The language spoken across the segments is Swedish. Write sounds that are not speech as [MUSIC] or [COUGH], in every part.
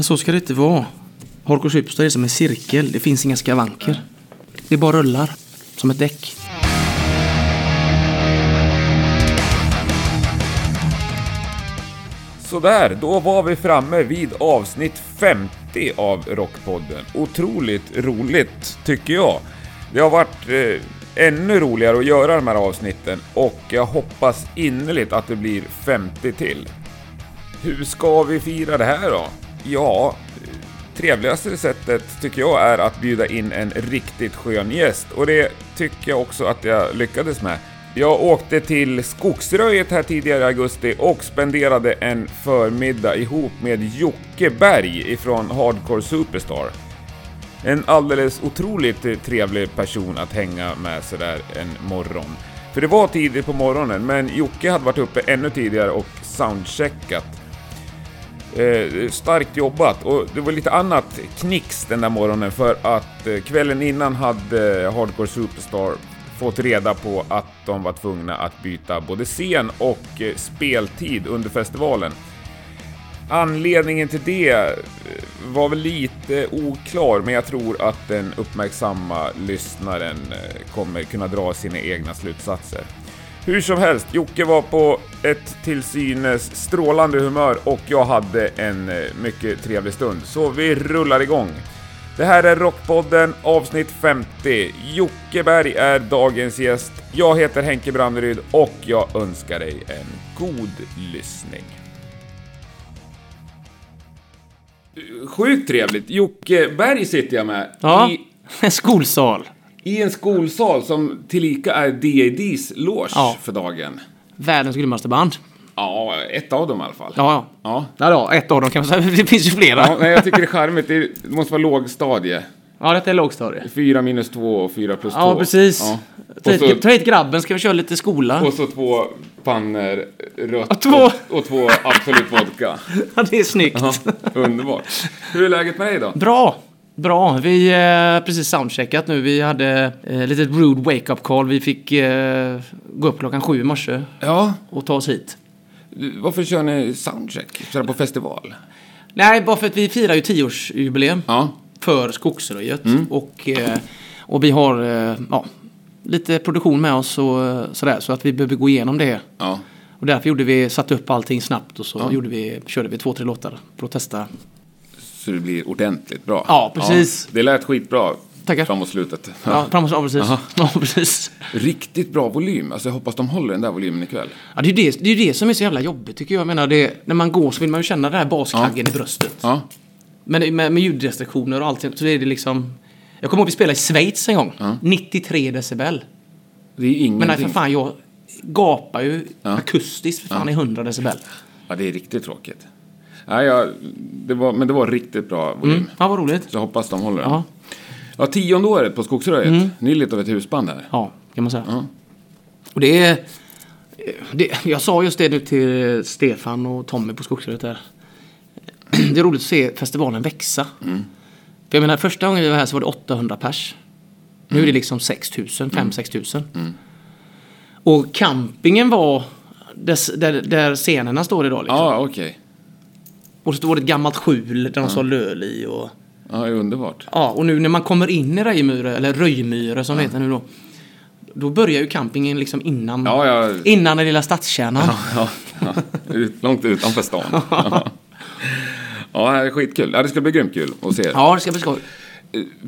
Men så ska det inte vara. Hardcore Schibsted är som en cirkel. Det finns inga skavanker. Det bara rullar. Som ett däck. Sådär, då var vi framme vid avsnitt 50 av Rockpodden. Otroligt roligt, tycker jag. Det har varit eh, ännu roligare att göra de här avsnitten och jag hoppas innerligt att det blir 50 till. Hur ska vi fira det här då? Ja, trevligaste sättet tycker jag är att bjuda in en riktigt skön gäst och det tycker jag också att jag lyckades med. Jag åkte till Skogsröjet här tidigare i augusti och spenderade en förmiddag ihop med Jocke Berg ifrån Hardcore Superstar. En alldeles otroligt trevlig person att hänga med sådär en morgon. För det var tidigt på morgonen, men Jocke hade varit uppe ännu tidigare och soundcheckat. Eh, starkt jobbat och det var lite annat knix den där morgonen för att eh, kvällen innan hade Hardcore Superstar fått reda på att de var tvungna att byta både scen och eh, speltid under festivalen. Anledningen till det eh, var väl lite oklar, men jag tror att den uppmärksamma lyssnaren eh, kommer kunna dra sina egna slutsatser. Hur som helst, Jocke var på ett till synes strålande humör och jag hade en mycket trevlig stund, så vi rullar igång. Det här är Rockpodden avsnitt 50. Jocke Berg är dagens gäst. Jag heter Henke Branderyd och jag önskar dig en god lyssning. Sjukt trevligt. Jocke Berg sitter jag med. Ja, I, en skolsal. I en skolsal som tillika är D.A.D's loge Ja. för dagen. Världens grymmaste band. Ja, ett av dem i alla fall. Ja, Ja. ja. ja, ett av dem kan man säga. [LAUGHS] Det finns ju flera. Ja, Ja, men jag tycker det är charmigt. Det måste vara lågstadie. detta är lågstadie. 4 minus 2 och 4 plus 2. Ja, precis. Ja. Ta Och så- hit, ta hit grabben, ska vi köra lite skola? Och så två pannor rött Och två- och, och två Absolut Vodka. [LAUGHS] Ja, det är snyggt. Ja, underbart. Hur är läget med dig då? Bra. Bra. Vi eh, precis soundcheckat nu. Vi hade eh, litet rude wake-up call. Vi fick eh, gå upp klockan sju i morse Ja, och ta oss hit. varför kör ni soundcheck? Kör på festival? Nej, bara för att vi firar ju tioårsjubileum Ja, för Skogsröjet. Mm. Och, eh, och vi har eh, ja, lite produktion med oss och eh, sådär. Så att vi behöver gå igenom det. ja. Och därför gjorde vi, satte upp allting snabbt och så gjorde vi, körde vi två, tre låtar för att testa. Så det blir ordentligt bra. Ja, precis. det lät skitbra Tackar. framåt slutet. Ja, framåt, ja, precis. Ja, precis. Riktigt bra volym. Alltså jag hoppas de håller den där volymen ikväll. Ja, det är ju det, det, är ju det som är så jävla jobbigt tycker jag. jag menar, det, när man går så vill man ju känna den här baskaggen i bröstet. Ja, Men med, med ljudrestriktioner och allt så är det liksom... Jag kommer ihåg vi spelade i Schweiz en gång. 93 decibel. det är ingenting. Men nej, för fan, jag gapar ju Ja. akustiskt för fan i 100 decibel. Ja, det är riktigt tråkigt. Nej, ja, det var, men det var riktigt bra volym. Mm. Ja, vad roligt. Så jag hoppas de håller den. Ja, Ja, tionde året på Skogsröjet. Ni är lite av ett husband här. ja kan man säga. Ja. Och det är... Det, jag sa just det nu till Stefan och Tommy på Skogsröret där. Det är roligt att se festivalen växa. Mm. För jag menar, första gången vi var här så var det 800 pers. Nu är det liksom 6000, 5-6 tusen. Mm. Och campingen var där, där, där scenerna står idag. Liksom. Ja, okej. Och så var det ett gammalt skjul där de sa löl i. Och, Ja, underbart. ja, och nu när man kommer in i Röjmyre, eller Röjmyre som det heter nu då. Då börjar ju campingen liksom innan, Ja, ja. innan den lilla stadskärnan. Ja, ja. Ut, långt utanför stan. [LAUGHS] Ja, ja det är skitkul. Ja, det ska bli grymt kul att se. Ja, det ska bli skoj.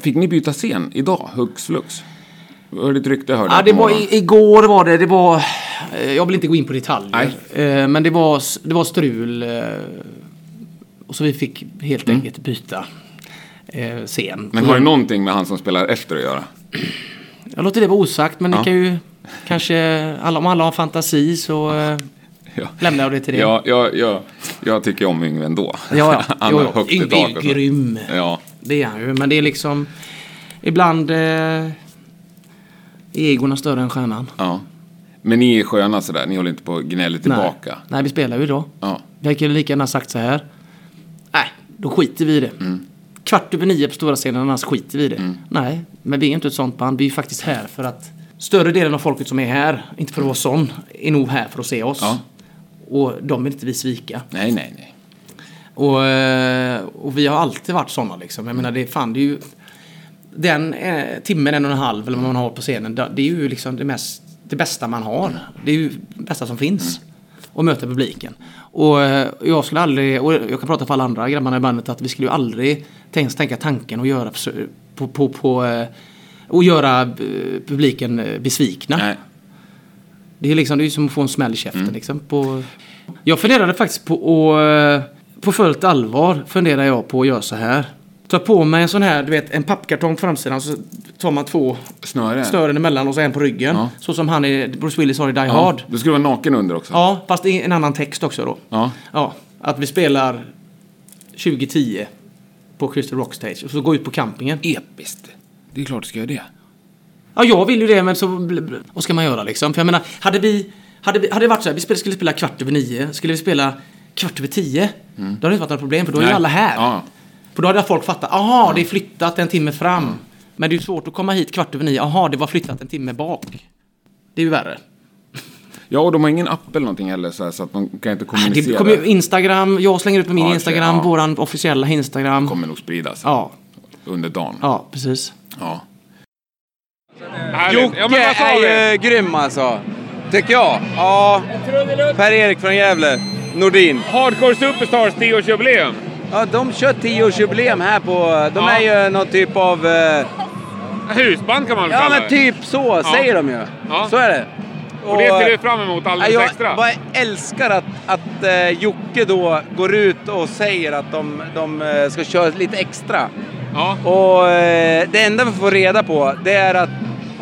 Fick ni byta scen idag, hux flux? Hörde ett rykte, hörde Ja, det var i, igår var det. Det var... eh, Jag vill inte gå in på detaljer. Nej. Eh, Men det var, det var strul. Och så vi fick helt enkelt byta eh, scen. Mm. Men har det någonting med han som spelar efter att göra? Jag låter det vara osagt, men Ja. det kan ju kanske... Alla, om alla har fantasi så eh, [LAUGHS] Ja. lämnar jag det till det. Ja, ja, ja, jag tycker om Yngve ändå. ja. ja. [LAUGHS] Han Jo, jo. Yngve är grym. Ja, Det är han ju. Men det är liksom... Ibland... Eh, är egorna större än stjärnan. ja. Men ni är sköna sådär, ni håller inte på och gnäller tillbaka. Nej. Nej, vi spelar ju idag. Ja. Jag kan lika gärna sagt så här. Nej, då skiter vi i det. Mm. Kvart över nio på stora scenen, annars skiter vi i det. Nej, men vi är inte ett sånt band. Vi är faktiskt här för att större delen av folket som är här, inte för att vara sån, är nog här för att se oss. Ja. Och de vill inte vi svika. Nej, nej, nej. Och, eh, och vi har alltid varit sådana liksom. Jag menar det, fan, det är ju... Den eh, timmen, en och en halv eller vad man har på scenen, det är ju liksom det, mest, det bästa man har. Det är ju det bästa som finns. Och möta publiken. Och eh, jag skulle aldrig, och jag kan prata för alla andra grabbarna i bandet, att vi skulle ju aldrig tänka, tänka tanken och göra på, på, på eh, och göra eh, publiken besvikna. Nej. Det är liksom, det är som att få en smäll i käften liksom. På... Jag funderade faktiskt på att, på fullt allvar funderar jag på att göra så här. Ta på mig en sån här, du vet, en pappkartong på framsidan så tar man två Snöre? snören emellan och så en på ryggen. Ja. Så som han i Bruce Willis har i Die Ja. Hard. Du skulle vara naken under också? Ja, fast i en annan text också då. Ja. Ja, att vi spelar 2010 på Crystal Rock Stage och så gå ut på campingen. Episkt. Det är klart du ska göra det. Ja, jag vill ju det, men så... Vad ska man göra liksom? För jag menar, hade vi... Hade, vi, hade det varit så här, vi skulle spela kvart över nio, skulle vi spela kvart över tio, då hade det inte varit några problem, för då är ju alla här. Ja. För då hade folk fattat, aha, det är flyttat en timme fram. Men det är svårt att komma hit kvart över nio, aha, det var flyttat en timme bak. Det är ju värre. Ja, och de har ingen app eller någonting heller så, här, så att de kan inte Det kommunicera. kommer ju Instagram, jag slänger ut på min Ja, Instagram, ja. våran officiella Instagram. kommer nog spridas Ja, under dagen. ja, precis. Ja. Jocke Ja, är ju grym alltså. Tycker jag. Ja. Per-Erik från Gävle. Nordin. Hardcore Superstars 10-årsjubileum. Ja, de kör 10-årsjubileum här på... De Ja. är ju någon typ av... eh, Husband kan man väl Ja, kalla men det. typ så säger de ju. Ja. Så är det. Och det ser du fram emot alldeles jag extra. bara älskar att, att eh, Jocke då går ut och säger att de, de eh, ska köra lite extra. Ja. Och eh, det enda vi får reda på det är att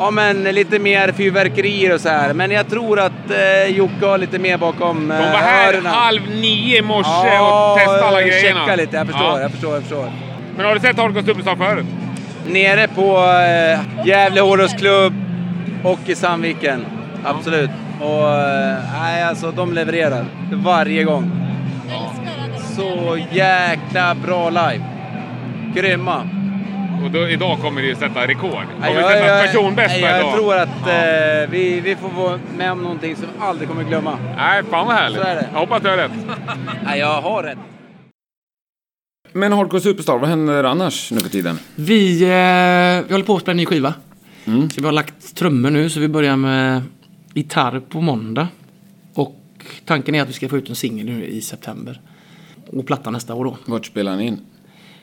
ja, men lite mer fyrverkerier och så här. Men jag tror att eh, Jocke har lite mer bakom eh, De var här öronen. halv nio i morse och testade alla grejerna. checka lite. Jag förstår, Ja. jag förstår, jag förstår. Men har du sett Hardcore Superstar förut? Nere på eh, Gävle Hårdrocksklubb och i Sandviken. Absolut. Och eh, nej, alltså de levererar varje gång. Så jäkla bra live. Grymma. Och då, idag kommer det ju sätta rekord. Kommer jag- sätta jag- personbästa nej, Jag idag? tror att Ja. eh, vi, vi får vara med om någonting som vi aldrig kommer glömma. Nej, fan vad härligt. Så är det. Jag hoppas du har rätt. [LAUGHS] Nej, jag har rätt. Men Hardcore Superstar, vad händer annars nu för tiden? Vi, eh, vi håller på att spela en ny skiva. Mm. Så vi har lagt trummor nu, så vi börjar med gitarr på måndag. Och tanken är att vi ska få ut en singel nu i september. Och platta nästa år då. Vart spelar ni in?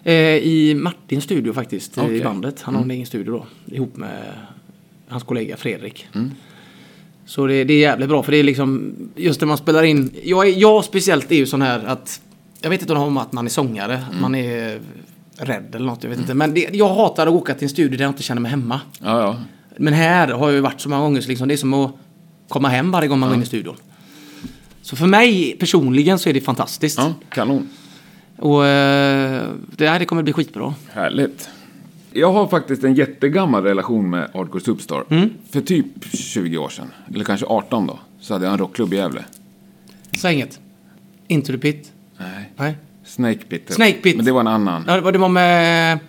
Eh, I Martins studio faktiskt, Okej. i bandet. Han har en egen studio då. Ihop med hans kollega Fredrik. Så det, det är jävligt bra för det är liksom just när man spelar in. Jag, jag speciellt är ju sån här att jag vet inte om att man är sångare, att man är rädd eller något. Jag vet inte. Men det, jag hatar att åka till en studio där jag inte känner mig hemma. Ja, ja. Men här har jag ju varit så många gånger så liksom, det är som att komma hem varje gång man går in i studion. Så för mig personligen så är det fantastiskt. Ja, kanon. Och eh, det, här, det kommer bli skitbra. Härligt. Jag har faktiskt en jättegammal relation med Hardcore Superstar. Mm. För typ 20 år sedan, eller kanske 18 då, så hade jag en rockklubb i Gävle. Säg inget. Into the pit. Nej. Nej. Snake Pit. Snake Pit. Men det var en annan. Ja, det var- med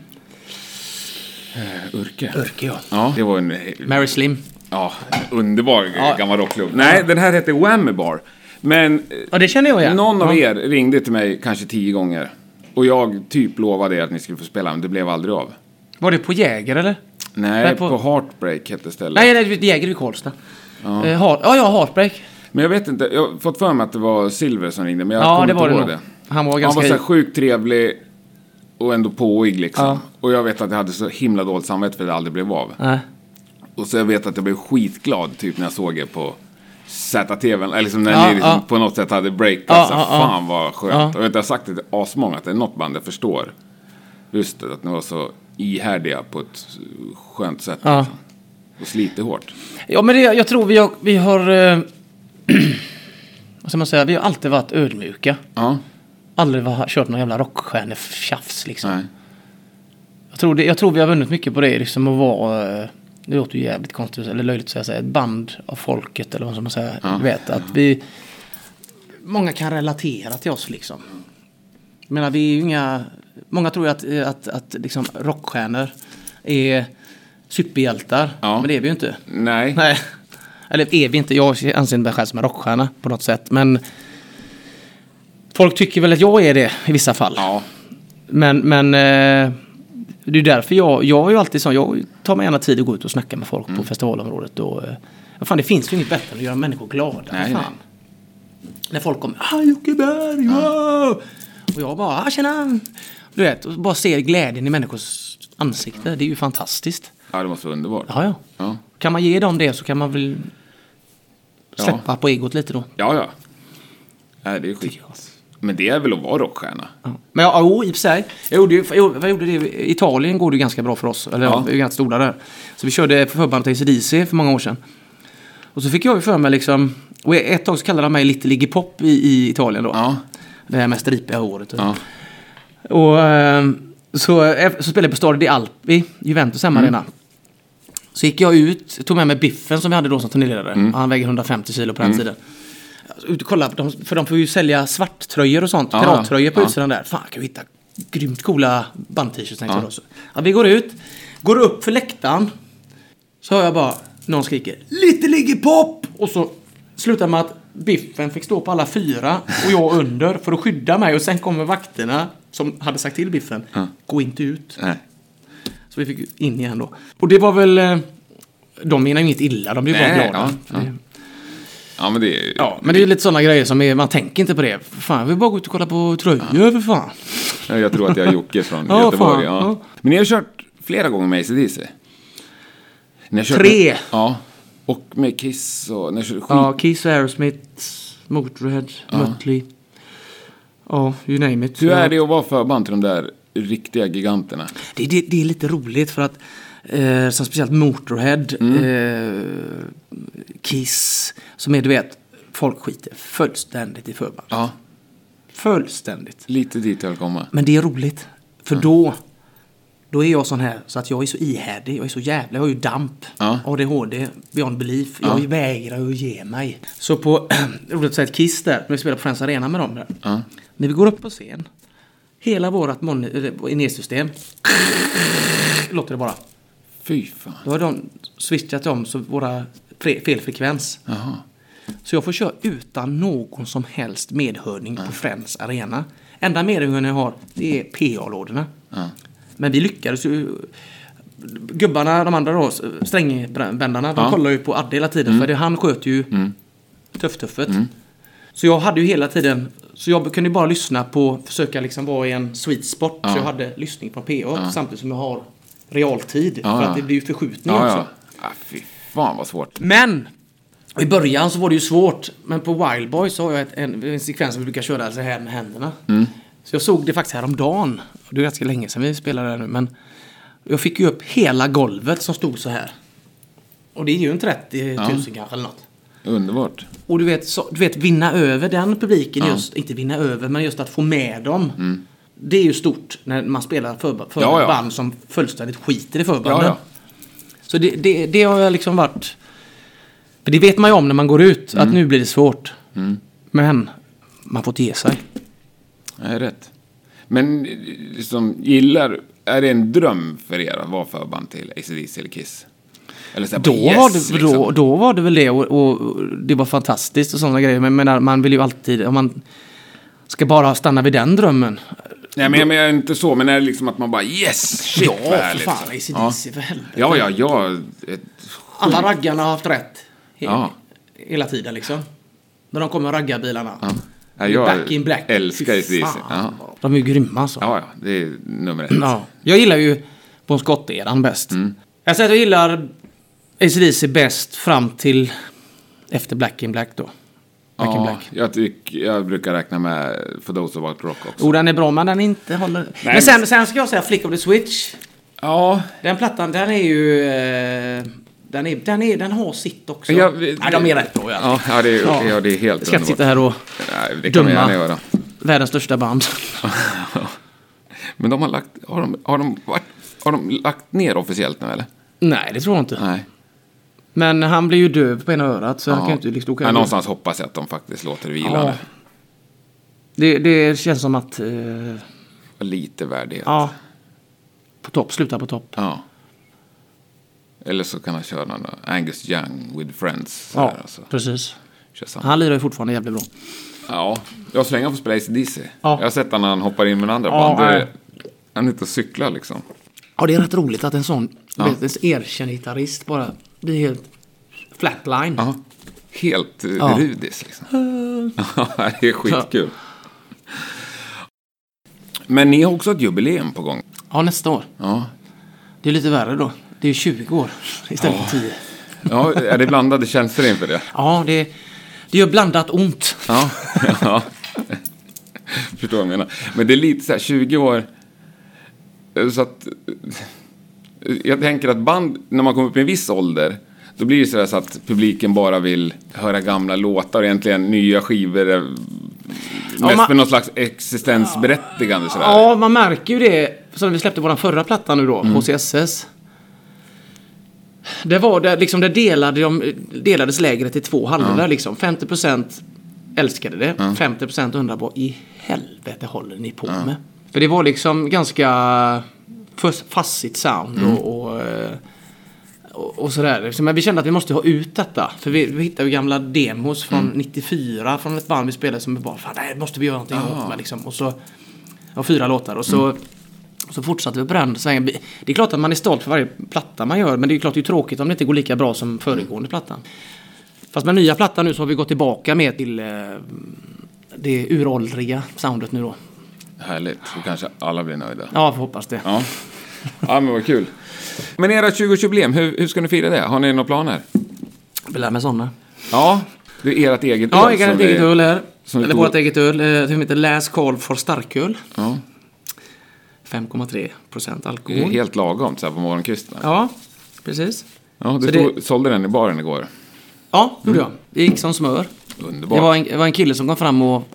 Urke. Örke ja. Ja, det var en Mary Slim. ja, underbar Ja. gammal rockklubb. Nej, den här hette Whammy Bar. Men Ja, det känner jag igen. någon av er ringde till mig kanske tio gånger. Och jag typ lovade er att ni skulle få spela, men det blev aldrig av. Var det på Jäger eller? Nej, Nej, på... på- Heartbreak hette stället. Nej, nej, det Jäger i Karlstad. Ja, eh, ja, ja, Heartbreak. Men jag vet inte, jag har fått för mig att det var Silver som ringde, men jag Ja, kommer det inte det ihåg nog. det. Han var Han ganska... var så sjukt trevlig och ändå påig liksom. Ja. Och jag vet att jag hade så himla dåligt samvete för att det aldrig blev av. Nej. Och så jag vet att jag blev skitglad typ när jag såg er på ZTV, eller liksom när Ja, ni liksom ja. på något sätt hade breakat. Ja, så ja. fan vad skönt. Och jag har sagt det till asmånga att det är något band jag förstår. Just det, att ni var så ihärdiga på ett skönt sätt. Liksom. Och sliter hårt. Ja, men det, jag tror vi har... Vi har eh, [CLEARS THROAT] vad ska man säga? Vi har alltid varit ödmjuka. Ja, Aldrig var, kört någon jävla rockstjärnetjafs liksom. nej. Jag tror, det, jag tror vi har vunnit mycket på det, liksom att vara... eh, Det låter ju jävligt konstigt, eller löjligt att säga, ett band av folket eller vad ska man säga. Ja. Du vet, att vi... Många kan relatera till oss liksom. Jag menar, vi är ju inga... Många tror ju att, att, att liksom rockstjärnor är superhjältar. Ja. Men det är vi ju inte. Nej. Nej. Eller är vi inte. Jag anser mig själv som en rockstjärna på något sätt. Men Folk tycker väl att jag är det i vissa fall. Ja. Men, men eh, det är därför jag, jag är ju alltid sån, jag tar mig gärna tid att gå ut och snacka med folk Mm. på festivalområdet. Och, eh, vad fan, det finns ju inget bättre än att göra människor glada. Nej, fan. När folk kommer, ah Jocke Berg, wow! Och jag bara, ah tjena! Du vet, och bara ser glädjen i människors ansikte. Det är ju fantastiskt. ja, det måste vara underbart. Ja, ja. Ja, Kan man ge dem det så kan man väl släppa på egot lite då. ja. ja. Nej, det är skit. Men det är väl att vara rockstjärna? Ja. Men ja, jo, i och för sig. Jag gjorde, jag, vad gjorde det? I Italien går det ganska bra för oss. Eller Ja. vi är ganska stora där. Så vi körde förband till ACDC för många år sedan. Och så fick jag ju för mig liksom... Och ett tag så kallade de mig Little Iggy Pop i, i Italien då. Ja. Det här mest ripiga håret. Ja. Och ehm, så, eh, så spelade jag på Stadio di Alpi, Juventus Mm. hemmaarena. Så gick jag ut, tog med mig Biffen som vi hade då som turnéledare. Mm. Han väger 150 kilo på den tiden. Alltså, Ut och kolla, de, för de får ju sälja svarttröjor och sånt. Ja, Pirattröjor på ja. utsidan där. Fan, kan vi hitta grymt coola band-t-shirts tänkte jag då. Så, ja, vi går ut, går upp för läktaren. Så hör jag bara någon skriker Little Iggy Pop! Och så slutar med att Biffen fick stå på alla fyra och jag under för att skydda mig. Och sen kommer vakterna som hade sagt till Biffen, gå inte ut. Nej. Så vi fick in igen då. Och det var väl... eh, De menar ju inget illa, de blir bara glada. ja, ja. Ja, men det är Ja, men det är lite sådana grejer som är, man tänker inte på det. Fan, vi bara gå ut och kolla på tröjor för fan. Ja, Jag tror att det är Jocke från [LAUGHS] Ja, Göteborg. fan, Ja. ja. Men ni har kört flera gånger med ACDC? Tre. Med, ja. Och med Kiss och... Kört skit. Ja, Kiss, Aerosmith, Motörhead, Mötley. Ja, you name it. Hur är det att vara förband till de där riktiga giganterna? Det, det, det är lite roligt för att eh, som speciellt Motorhead, Mm. eh, Kiss, som är du vet, folk skiter fullständigt i förband. Ja, Fullständigt. lite dit jag vill komma. Men det är roligt. För då, då är jag sån här så att jag är så ihärdig. Jag är så jävla, jag har ju damp. Ja. ADHD, beyond belief. Jag vägrar att ge mig. Så på, [CLEARS THROAT] roligt att säga ett Kiss där, när vi spelar på Friends Arena med dem där. Ja. När vi går upp på scen. Hela vårat ner-system. [SNIFFS] Låter det bara. Fy fan. Då har de switchat om så våra fe- fel frekvens. Jaha. Så jag får köra utan någon som helst medhörning på Friends Arena. Enda medhörningen jag har, det är PA-lådorna. Ja. Men vi lyckades ju. Gubbarna, de andra då, strängbändarna, de Ja. kollar ju på Adde hela tiden. För det, han sköter ju tuff-tuffet. Så jag hade ju hela tiden, så jag kunde bara lyssna på, försöka liksom vara i en sweet spot. Ja. Så jag hade lyssning från PA samtidigt som jag har realtid. Ja, för ja. att det blir ju förskjutning Ja, också. ja. ja. Fy fan vad svårt. Men! I början så var det ju svårt. Men på Wild Boys så har jag ett, en, en sekvens som vi brukar köra så här med händerna. Så jag såg det faktiskt häromdagen. Det är ganska länge sedan vi spelade det nu. Men jag fick ju upp hela golvet som stod så här. Och det är ju en 30 000 kanske eller något. Underbart. Och du vet, så, du vet vinna över den publiken just. Inte vinna över, men just att få med dem. Det är ju stort när man spelar för, för Ja, ja. band som fullständigt skiter i förbanden. Ja. Så det, det, det har jag liksom varit... För det vet man ju om när man går ut, Mm. att nu blir det svårt. Men man får inte ge sig. Det är rätt. Men liksom, gillar... Är det en dröm för er att vara förband till ACDC eller Kiss? Eller så Då, yes, var det, liksom. då, då var det väl det och, och det var fantastiskt och sådana grejer. Men menar, man vill ju alltid, om man ska bara stanna vid den drömmen. Nej, men jag menar inte så, men är det liksom att man bara yes, shit ja, vad för härligt. fan. ACDC för helvete. Ja, ja, ja. Ett, Alla raggarna har haft rätt. He Ja. Hela tiden liksom. När de kommer raggarbilarna. ja. Ja, jag Back in black. älskar Fy ACDC. fan. Ja. De är ju grymma alltså. ja, ja, det är nummer ett. Ja. Jag gillar ju Bon Scott-eran bäst. Mm. Jag säger att jag gillar ACDC bäst fram till efter Black in Black då. Back in Ja, Black. jag, tyck, jag brukar räkna med For Those About Rock också. Jo, den är bra, men den inte håller... men sen, sen ska jag säga Flick of the Switch. Ja, Den plattan, den är ju... Eh, den, är, den, är, den har sitt också. Ja, vi- de är rätt bra. Ja. ja, det, är, Ja. ja. det är helt Jag ska inte sitta här och... Nej, det kan döma. göra. Världens största band. [LAUGHS] Men de har lagt... Har de, har, de varit, har de lagt ner officiellt nu eller? Nej, det tror jag inte. Nej. Men han blir ju döv på ena örat så han kan ju inte liksom... då kan Men någonstans hoppas jag att de faktiskt låter det vila Ja. Det, det känns som att... Eh, Lite värdighet. ja. På topp, sluta på topp. Ja. Eller så kan han köra någon Angus Young with Friends. Ja, sådär, alltså. precis. Han lirar ju fortfarande jävligt bra. Ja, jag så länge han får spela ACDC. Ja. Jag har sett han när han hoppar in med andra Ja, band. Är-. Han är ute och cyklar liksom. Ja, det är rätt roligt att en sån Ja. en erkänd gitarrist bara blir helt flatline. Ja. Helt uh, Ja. rudis liksom. Ja, [LAUGHS] det är skitkul. Men ni har också ett jubileum på gång. Ja, nästa år. Ja. Det är lite värre då. Det är 20 år [LAUGHS] istället för 10. Ja, är det blandade känslor inför det? [LAUGHS] Ja, det, det gör blandat ont. Ja. ja. Förstår vad jag menar. Men det är lite så här, 20 år. eh, Så att... Jag tänker att band, när man kommer upp i en viss ålder, då blir det så, där så att publiken bara vill höra gamla låtar och egentligen nya skivor. eh, Mest man- med någon slags existensberättigande sådär. Ja, man märker ju det. Som vi släppte vår förra platta nu då, HCSS. Det var där, liksom, där delade de, delades lägret i två halvor. Liksom. 50% älskade det. 50% undrade vad i helvete håller ni på med? För det var liksom ganska fas- fassigt sound och, och, eh, och, och sådär. Men vi kände att vi måste ha ut detta. För vi, vi hittade ju gamla demos från 94 från ett band vi spelade som vi bara, fan det här måste vi göra någonting åt med. Liksom. Och så, ja, fyra låtar. Och så, så fortsatte vi på den svängen. Det är klart att man är stolt för varje platta man gör. Men det är klart det är tråkigt om det inte går lika bra som föregående plattan. Fast med nya plattan nu så har vi gått tillbaka mer till eh, det uråldriga soundet nu då. Härligt, så kanske alla blir nöjda. Ja, får hoppas det. Ja. ja, men vad kul. Men era 20-årsjubileum, hur, hur ska ni fira det? Har ni några planer? Vi lär med sådana. Ja, det är ert eget Ja, öl som ett eget vi- öl här. vi Eller vårt eget öl. eh, Som heter Last Call for Starköl. Ja, 5,3 procent det är alkohol. helt lagom så här på morgonkvisten. Ja, precis. Ja, du Så tog, det- sålde den i baren igår. Ja, gjorde jag. Det gick som smör. Underbart. Det var, en, det var en kille som kom fram och...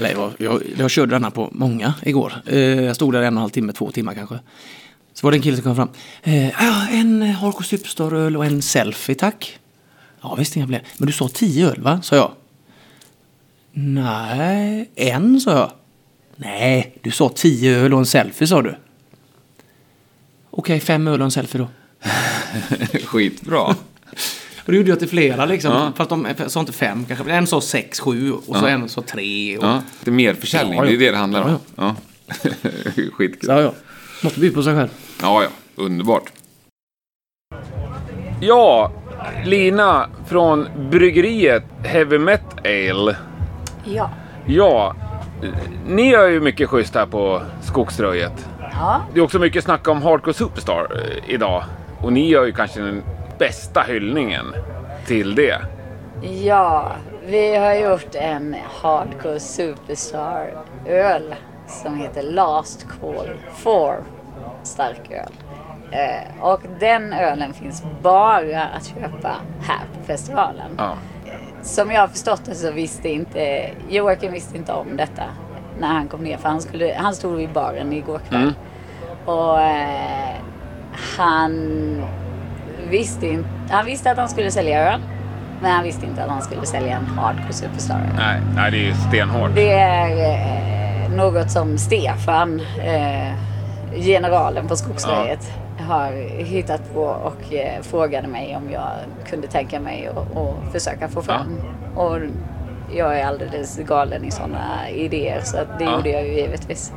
Eller jag, jag, jag körde denna på många igår. Eh, jag stod där en och en halv timme, två timmar kanske. Så var det en kille som kom fram. Eh, en Harko Superstar-öl och en selfie tack. Ja visst, inga problem. Men du sa tio öl va? sa jag. Nej, en sa jag. Nej, du sa tio öl och en selfie sa du. Okej, fem öl och en selfie då. [LAUGHS] Skitbra. Och det gjorde jag till flera liksom. Ja. Fast de sa inte fem kanske. En sa sex, sju och så en sa tre. Och... Ja, det är mer försäljning, Ja, ja. det är det det handlar om. Ja, Ja. [LAUGHS] Skitkul. Så, ja, ja. Måste bjuda på sig själv. Ja, ja. Underbart. Ja, Lina från bryggeriet Heavy Met Ale. Ja. Ja, ni gör ju mycket schysst här på Skogsröjet. Ja. Det är också mycket snack om Hardcore Superstar eh, idag. Och ni gör ju kanske den bästa hyllningen till det. ja, vi har gjort en Hardcore Superstar öl som heter Last Call for starköl. Eh, och den ölen finns bara att köpa här på festivalen. Ja. Som jag har förstått det så visste inte Joakim visste inte om detta när han kom ner för han, skulle, han stod vid baren igår kväll. Mm. Och eh, han visste inte, han visste att han skulle sälja öl. Men han visste inte att han skulle sälja en hardcore superstar. Nej, nej, det är ju stenhårt. Det är eh, något som Stefan, eh, generalen på Skogsröjet, har hittat på och eh, frågade mig om jag kunde tänka mig att försöka få fram. Och jag är alldeles galen i sådana idéer så det Ja. gjorde jag ju givetvis.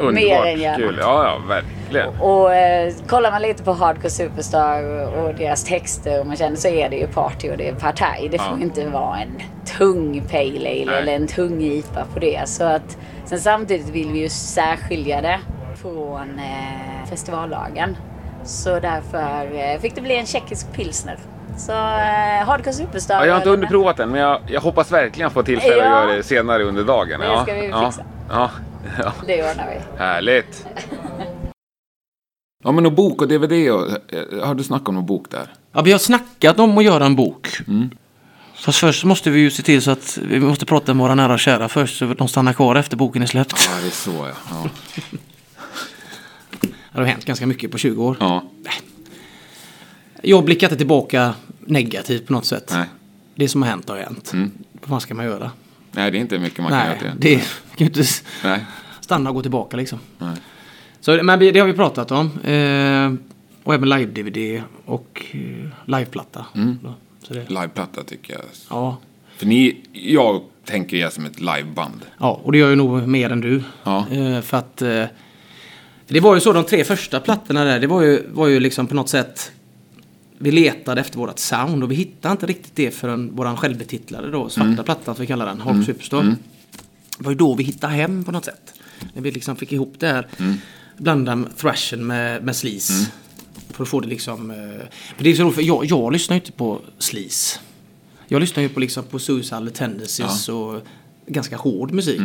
Underbart mer än gärna. kul. Ja, ja, verkligen. Och eh, kollar man lite på Hardcore Superstar och, och deras texter och man känner så är det ju party och det är partaj. Det får Ja. ju inte vara en tung pale ale Nej. eller en tung IPA på det. Så att, sen samtidigt vill vi ju särskilja det från eh, festivallagen. Så därför eh, fick det bli en tjeckisk pilsner. Så eh, Hardcore Superstar. Ja, jag har inte ölen- underprovat den, men jag, jag hoppas verkligen få tillfälle Ja. att göra det senare under dagen. Det ja, ska vi fixa. Ja, ja, Det ordnar vi. härligt. Ja, men och bok och DVD, och, eh, har du snackat om någon bok där? Ja, vi har snackat om att göra en bok. Fast först måste vi ju se till så att vi måste prata med våra nära och kära först så att de stannar kvar efter boken är släppt. Ja, det är så ja. Ja, [LAUGHS] Det har hänt ganska mycket på 20 år. ja Jag blickar inte tillbaka negativt på något sätt. nej. Det som har hänt har hänt. Mm. Vad fan ska man göra? Nej, det är inte mycket man kan Nej, göra till det kan ju inte Nej. stanna och gå tillbaka liksom. Nej. Så, men det har vi pratat om. Eh, och även live-DVD och eh, liveplatta. Mm. Då. Så det, Liveplatta tycker jag. ja. För ni, jag tänker er som ett liveband. Ja, och det gör ju nog mer än du. Ja. Eh, för att... Eh, det var ju så de tre första plattorna där, det var ju, var ju liksom på något sätt... Vi letade efter vårt sound och vi hittade inte riktigt det förrän våran självbetitlade då, svarta plattan som vi kallar den, Hard Superstar. Det var ju då vi hittade hem på något sätt. När vi liksom fick ihop det här. Blanda thrashen med, med sleaze. För att få det liksom... Eh, men det är så roligt för jag, jag lyssnar ju inte på sleaze. Jag lyssnar ju på, liksom, på Suicidal Tendencies och ganska hård musik.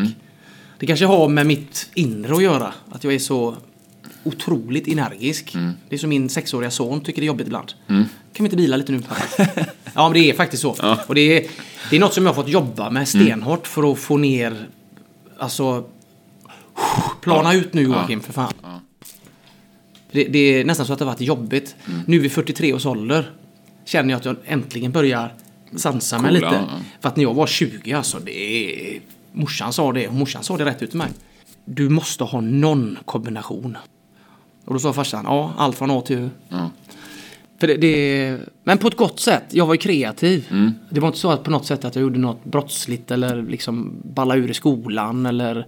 Det kanske har med mitt inre att göra. Att jag är så otroligt energisk. Det är som min sexåriga son tycker det är jobbigt ibland. Kan vi inte bila lite nu [LAUGHS] ja men det är faktiskt så. Och det är, det är något som jag har fått jobba med stenhårt för att få ner... Alltså... Plana ut nu Joakim för fan. Det, det är nästan så att det har varit jobbigt. Nu vid 43 års ålder känner jag att jag äntligen börjar sansa mig Coola, lite. ja. För att när jag var 20 alltså, det är... Morsan sa det, och morsan sa det rätt ut till mig. Du måste ha någon kombination. Och då sa farsan, ja, allt från A till Ö. Ja. För det, det, men på ett gott sätt. Jag var ju kreativ. Mm. Det var inte så att på något sätt att jag gjorde något brottsligt eller liksom balla ur i skolan eller...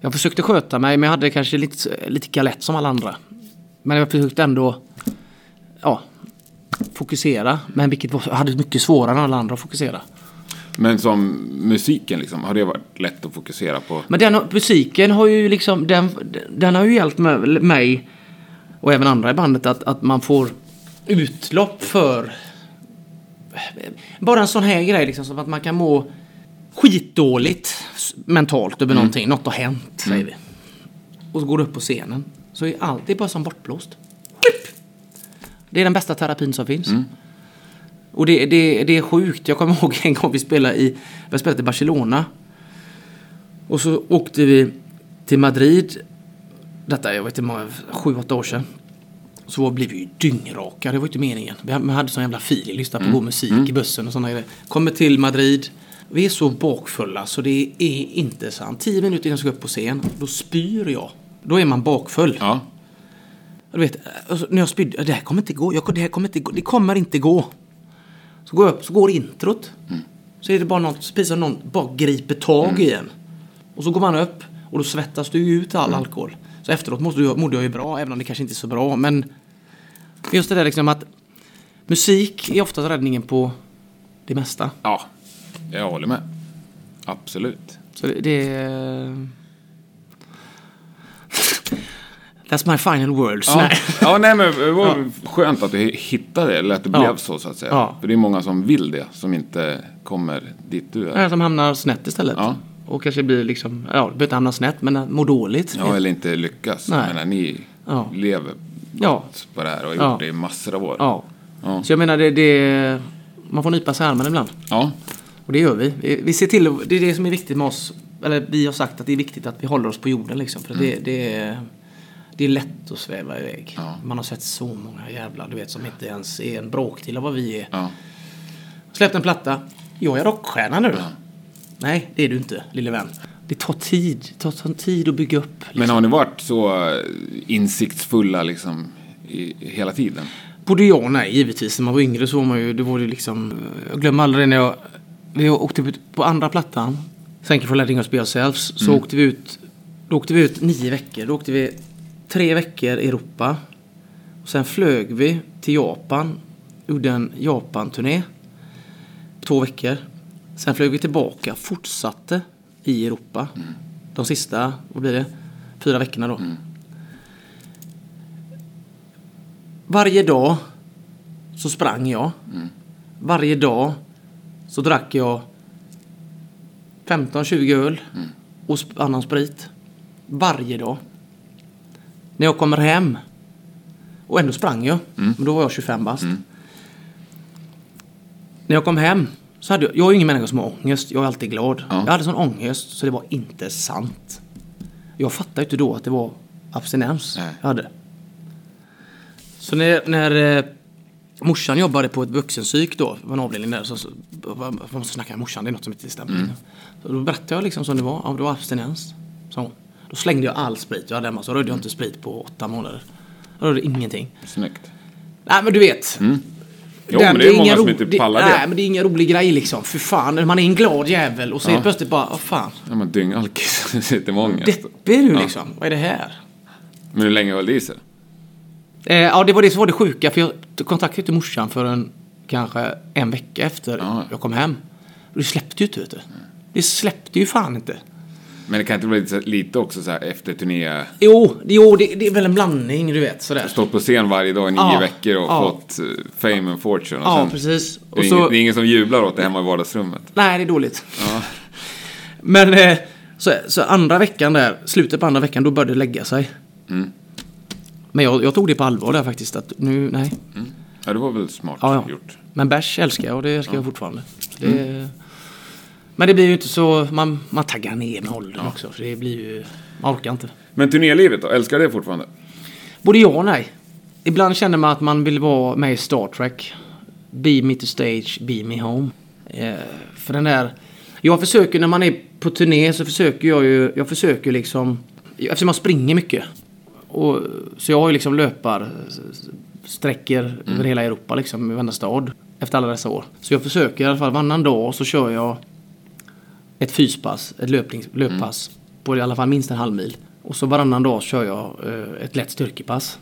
Jag försökte sköta mig men jag hade kanske lite, lite galett som alla andra. Men jag försökte ändå ja, fokusera. Men vilket var, jag hade mycket svårare än alla andra att fokusera. Men som musiken liksom, har det varit lätt att fokusera på? Men den musiken har ju liksom, den, den har ju hjälpt mig- mig och även andra i bandet att, att man får utlopp för bara en sån här grej liksom som att man kan må skitdåligt mentalt över någonting. Något har hänt säger vi. Och så går du upp på scenen. Så är allt det är bara som bortblåst. Det är den bästa terapin som finns. Och det, det, det är sjukt. Jag kommer [LAUGHS] ihåg en gång vi spelade i, vi spelat i Barcelona. Och så åkte vi till Madrid. Detta jag vet inte, många- sju, åtta år sedan. Så blev vi ju dyngraka. Det var inte meningen. Vi hade, sån jävla feeling. Lyssnade på god musik i bussen och sådana grejer. Kommer till Madrid. Vi är så bakfulla så det är inte sant. Tio minuter innan jag ska upp på scen, då spyr jag. Då är man bakfull. Ja. Du vet, alltså, när jag spydde, det här kommer inte gå. Jag, det här kommer inte gå. Det kommer inte gå. Så går jag upp, så går introt. Så är det bara något, precis som någon bara griper tag i en. Och så går man upp och då svettas du ut all alkohol. Så efteråt måste du, mådde jag ju bra, även om det kanske inte är så bra. Men just det där liksom att musik är oftast räddningen på det mesta. ja, jag håller med. Absolut. Så det... det That's my final words. Ja, Nej. ja nej men det var skönt att du hittade det, eller att det Ja. blev så så att säga. Ja. För det är många som vill det, som inte kommer dit du är. Ja, Som hamnar snett istället. Ja. Och kanske blir liksom, ja, behöver inte hamna snett, men mår dåligt. Ja, eller inte lyckas. Nej. Jag menar, ni Ja. lever Ja. på det här och har Ja. gjort det i massor av år. Ja. Ja. Så jag menar, det, det, man får nypa sig i armen ibland. Ja. Och det gör vi. Vi, ser till, det är det som är viktigt med oss. Eller vi har sagt att det är viktigt att vi håller oss på jorden liksom. För det, det, är, det är lätt att sväva iväg. Ja. Man har sett så många jävlar, du vet, som inte ens är en bråkdel av vad vi är. ja. Släppt en platta. Jag är rockstjärna nu. Nej, det är du inte, lille vän. Det tar tid. Det tar sån tid att bygga upp. Men har ni varit så eh, insiktsfulla liksom i, hela tiden? Både ja och nej, givetvis. När man var yngre så var man ju, det var ju liksom... Jag glömmer aldrig när jag... Vi åkte ut på andra plattan. Thank you for letting us be ourselves. Så åkte vi ut... Då åkte vi ut nio veckor. Då åkte vi tre veckor i Europa. Och sen flög vi till Japan. Gjorde en Japan-turné. Två veckor. Sen flög vi tillbaka. Fortsatte i Europa. De sista, vad blir det? Fyra veckorna då. Varje dag så sprang jag. Varje dag så drack jag 15-20 öl och sp- annan sprit. Varje dag. När jag kommer hem. Och ändå sprang jag. Men då var jag 25 bast. När jag kom hem så hade jag, jag är ingen människa som har ångest. Jag är alltid glad. Ja. Jag hade sån ångest så det var inte sant. Jag fattade inte då att det var abstinens Nej. jag hade. Så när, när eh, morsan jobbade på ett vuxenpsyk då, var en avdelning där, så, så jag måste snacka med morsan, det är något som inte stämmer. Så då berättade jag liksom som det var, ja det var abstinens. sa hon. Då slängde jag all sprit jag hade hemma, så rörde jag inte sprit på åtta månader. Jag rörde ingenting. Snyggt. Nej men du vet. Jo, men det är många som inte pallar det. Nej, men det är ingen rolig grej liksom. För fan, man är en glad jävel och så Ja. helt plötsligt bara, vad fan. Ja, men dyngalkis. [LAUGHS] Sitter ångest. Deppig är du Ja. liksom. Vad är det här? Men hur länge höll det i sig? Eh, ja, det var det som var det sjuka. För jag kontaktade inte morsan förrän kanske en vecka efter Ja. jag kom hem. Och det släppte ju inte, vet du. Det släppte ju fan inte. Men det kan inte bli lite, lite också så här efter turné, Jo, det, jo det, det är väl en blandning, du vet. Sådär. stått på scen varje dag i nio Ja, veckor och ja. fått eh, fame and fortune. Och Ja, precis. Det Och är, så, ingen, det är ingen som jublar åt det hemma i vardagsrummet. Nej, det är dåligt. Ja. [LAUGHS] Men eh, så, så andra veckan där, slutet på andra veckan, då började det lägga sig. Mm. Men jag, jag tog det på allvar där faktiskt. Att nu, nej. Ja, det var väl smart gjort. Men bärs älskar jag och det älskar jag fortfarande. Det, Men det blir ju inte så, man, man taggar ner med åldern också. För det blir ju, man orkar inte. Men turnélivet då? Älskar det fortfarande? Både ja och nej. Ibland känner man att man vill vara med i Star Trek. Be me to stage, be me home. Eh, för den där... Jag försöker när man är på turné så försöker jag ju... Jag försöker liksom... Eftersom jag springer mycket. Och, så jag har ju liksom löpar sträckor över hela Europa liksom, i varenda stad. Efter alla dessa år. Så jag försöker i alla fall varannan dag så kör jag ett fyspass, ett löpnings, löppass. På i alla fall minst en halv mil. Och så varannan dag kör jag eh, ett lätt styrkepass.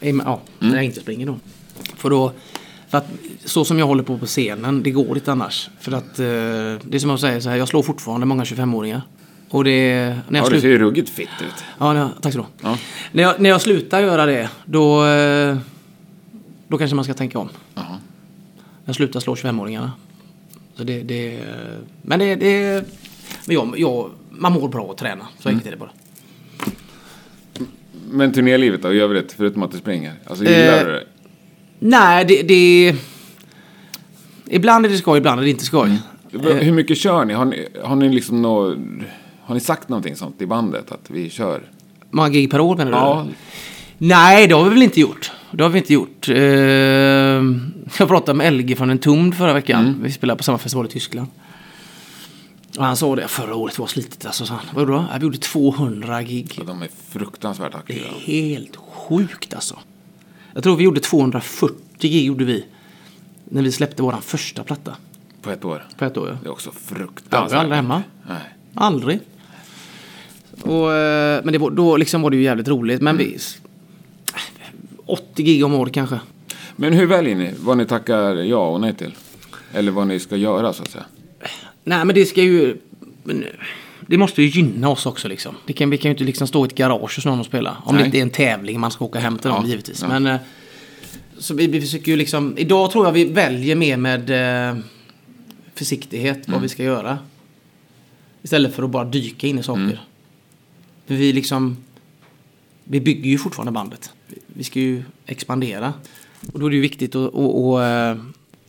Ja, när jag inte springer då. För då... För att så som jag håller på på scenen, det går inte annars. För att eh, det är som jag säger så här, jag slår fortfarande många 25-åringar. Och det... När jag Ja, du ser ju ruggigt fitt ut. Ja, ja, tack så du. Ja. när, jag, när jag slutar göra det, då... eh, Då kanske man ska tänka om. Jaha. Jag slutar slå 25-åringarna. Så det, det... Men det... det men jag, jag, man mår bra att träna. Så enkelt är det bara. Men turnélivet då, i övrigt, förutom att du springer? Alltså gillar Eh, du det? Nej, det... det ibland är det skoj, ibland är det inte skoj. V- Hur mycket kör ni? Har ni, har ni liksom nå, Har ni sagt någonting sånt i bandet? Att vi kör? Många gig per år menar du? Ja. Nej, det har vi väl inte gjort. Det har vi inte gjort. Eh, jag pratade med LG från en Tumd förra veckan. Mm. Vi spelade på samma festival i Tyskland. Och han sa det, förra året var slitet alltså. sa han. Vadå? Ja, Vi gjorde 200 gig. Så de är fruktansvärt Det aktiva. är helt sjukt alltså. Jag tror vi gjorde 240 gig gjorde vi. När vi släppte vår första platta. På ett år. På ett år ja. Det är också Jag var fruktansvärt. aldrig hemma. Nej. Aldrig. Och, eh, men det var, då liksom var det ju jävligt roligt. Men vi... 80 gig om året kanske. Men hur väljer ni vad ni tackar ja och nej till? Eller vad ni ska göra så att säga? Nej men det ska ju... Det måste ju gynna oss också liksom. Det kan, vi kan ju inte liksom stå i ett garage hos någon och spela. Om Nej. det inte är en tävling man ska åka hem till dem Ja, givetvis. ja. Men... eh, Så vi, vi försöker ju liksom... Idag tror jag vi väljer mer med eh, försiktighet Mm. vad vi ska göra. Istället för att bara dyka in i saker. Mm. För vi liksom... Vi bygger ju fortfarande bandet. Vi ska ju expandera. Och då är det ju viktigt att, att, eh,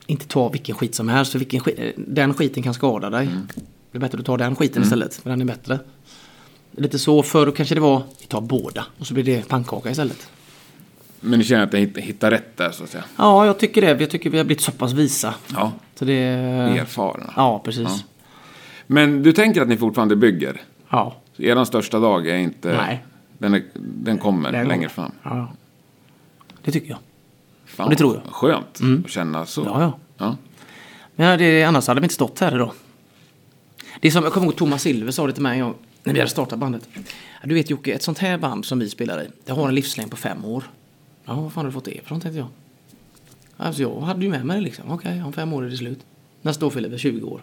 inte ta vilken skit som helst. För vilken skit, eh, den skiten kan skada dig. Det är bättre att ta den skiten istället. För den är bättre. Lite så. Förr kanske det var vi tar båda. Och så blir det pannkaka istället. Men ni känner att ni hitt- hittar rätt där så att säga? Ja, jag tycker det. Jag tycker vi har blivit så pass visa. Ja. Så det... Erfarna. Ja, precis. Ja. Men du tänker att ni fortfarande bygger? Ja. Så er största dag är inte... Nej. Den, är, den kommer är längre fram. Ja. Det tycker jag. Fan, Och det tror jag. Mm. Skönt att känna så. Ja, ja. Ja. Men det, annars hade vi inte stått här idag. Det är som, jag kommer ihåg Thomas Silver sa det till mig gång, när vi hade startat bandet. Du vet Jocke, ett sånt här band som vi spelar i, det har en livslängd på fem år. Ja, vad fan har du fått det ifrån tänkte jag. Alltså jag hade ju med mig det liksom. Okej, om fem år är det slut. Nästa år fyller vi 20 år.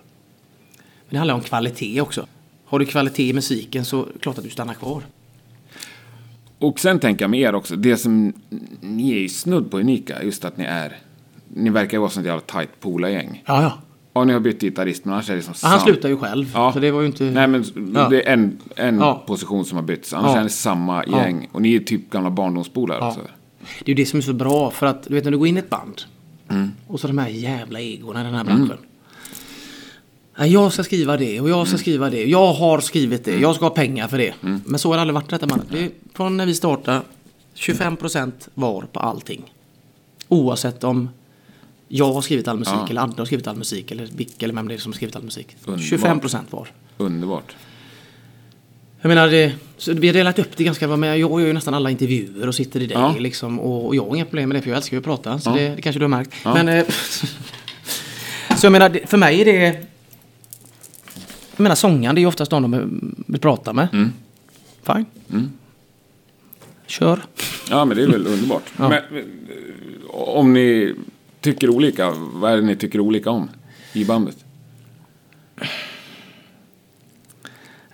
Men det handlar om kvalitet också. Har du kvalitet i musiken så klart att du stannar kvar. Och sen tänker jag med er också, det som ni är ju snudd på unika, just att ni är... Ni verkar ju vara sånt jävla tajt polargäng. Ja, ja. Ja, ni har bytt gitarrist, men annars är det som ja han slutar ju själv. Ja. Så det var ju inte... Nej, men Ja. det är en, en Ja. position som har bytts. Annars är det samma gäng. Och ni är typ gamla barndomspolare också. Det är ju det som är så bra för att du vet när du går in i ett band och så de här jävla egorna i den här branschen. Ja, jag ska skriva det och jag ska skriva det. Jag har skrivit det. Jag ska ha pengar för det. Men så har det aldrig varit detta bandet. Det från när vi startade 25% var på allting. Oavsett om jag har skrivit all musik Ja. eller Adde har skrivit all musik eller Vick eller vem det är som har skrivit all musik. Underbart. 25% var. Underbart. Jag menar, det, vi har delat upp det ganska bra. Jag gör ju nästan alla intervjuer och sitter i dig. Ja. Liksom, och, och jag har inga problem med det för jag älskar ju att prata. Så Ja. det, det kanske du har märkt. Men, eh, [LAUGHS] så jag menar, för mig är det... Jag menar sångaren, det är ju oftast de de vill prata med. Mm. Fine. Kör. Ja, men det är väl underbart. Ja. Men, om ni tycker olika, vad är det ni tycker olika om i bandet?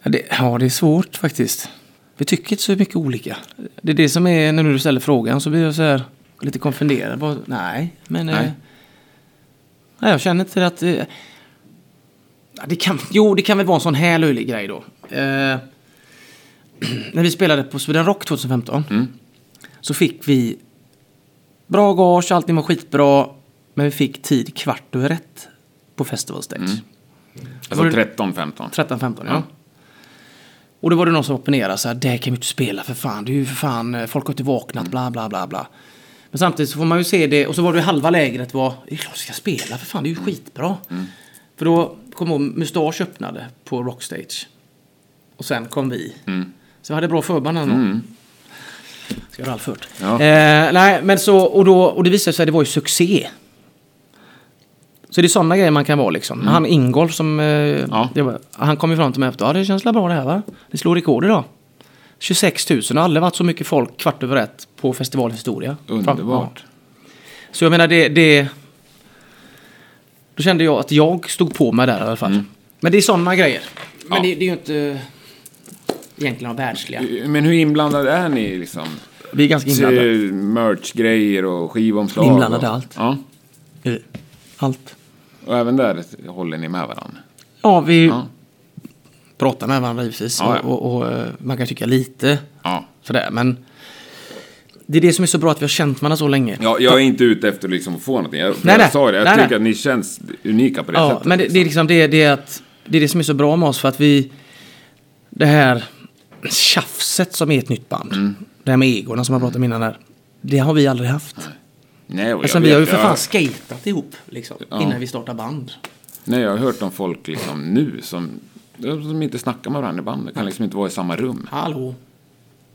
Ja det, ja, det är svårt faktiskt. Vi tycker inte så mycket olika. Det är det som är när du ställer frågan så blir jag så här lite konfunderad. Bara, nej, men... Nej. Eh, nej, jag känner inte att... Eh, det kan, jo, det kan väl vara en sån här löjlig grej då. Eh, [CLEARS THROAT] när vi spelade på Sweden Rock 2015 Mm. så fick vi bra gage, allting var skitbra. Men vi fick tid kvart över ett på Festival Stage. Alltså Var det- 13, 15. 13-15 ja. Ja. Och då var det någon som opponerade så här, det kan vi inte spela för fan, det är ju för fan, eh, folk har inte vaknat, bla bla bla bla. Men samtidigt så får man ju se det, och så var det halva lägret var, det är klart vi ska spela för fan, det är ju skitbra. För då kom ihåg, Mustache öppnade på Rockstage. Och sen kom vi. Så vi hade bra förband ändå. Mm. Ska jag ha fört. Ja. Eh, nej, men så, och, då, och det visade sig att det var ju succé. Så det är sådana grejer man kan vara liksom. Han Ingolf som... Eh, Mm. Ja. var, han kom ju fram till mig efter. Ja, det känns väl bra det här va? Det slår rekord idag. 26 000. Det har aldrig varit så mycket folk kvart över ett på festivalhistoria. Underbart. Så jag menar det, det... Då kände jag att jag stod på mig där i alla fall. Men det är sådana grejer. Men Ja. det, det är ju inte egentligen världsliga. Men hur inblandade är ni liksom? Vi är ganska inblandade. Se- Merch-grejer och skivomslag? Inblandade och, allt. Ja. i Allt. Och även där håller ni med varandra? Ja, vi Ja. pratar med varandra givetvis. Ja, ja. Och, och, och eh, man kan tycka lite Ja. sådär. Men det är det som är så bra att vi har känt varandra så länge. Ja, jag är inte ute efter liksom att få någonting. Jag, Nej, jag sa det, jag Nej, tycker nej. att ni känns unika på det Ja, sättet. men det, det är liksom det, det, är att, det är det som är så bra med oss för att vi... Det här tjafset som är ett nytt band. Mm. Det här med egorna som jag pratade om innan där. Det har vi aldrig haft. Nej, och jag Eftersom vi har ju för jag- fan skatat ihop liksom, Ja. innan vi startade band. Nej, jag har hört om folk liksom nu som, som inte snackar med varandra i bandet. Kan liksom inte vara i samma rum. Hallå?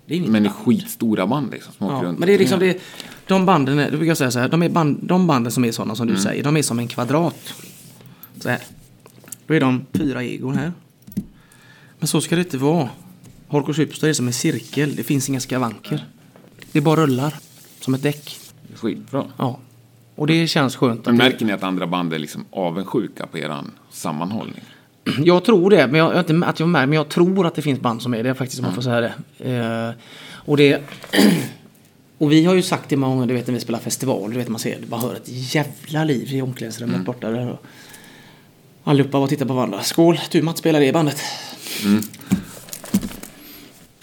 Det är Men i band. skitstora band liksom. Som åker Ja, runt men det är liksom det, de banden, är, brukar jag säga så här, de, är band, de banden som är sådana som du Mm. säger, de är som en kvadrat. Så här. Då är de fyra egon här. Men så ska det inte vara. Hardcore Superstar är som en cirkel, det finns inga skavanker. Det bara rullar. Som ett däck. Skitbra. Ja. Och det känns skönt. Men märker ni att andra band är liksom avundsjuka på eran sammanhållning? [CLEARS THROAT] jag tror det, men jag, inte att jag mär, men jag tror att det finns band som är det faktiskt, om man får säga det. Eh, och det... [CLEARS THROAT] Och vi har ju sagt det många gånger, du vet när vi spelar festival, du vet man ser, man hör ett jävla liv i omklädningsrummet borta där. Och allihopa och tittar på varandra. Skål, du Mats spelar det i bandet.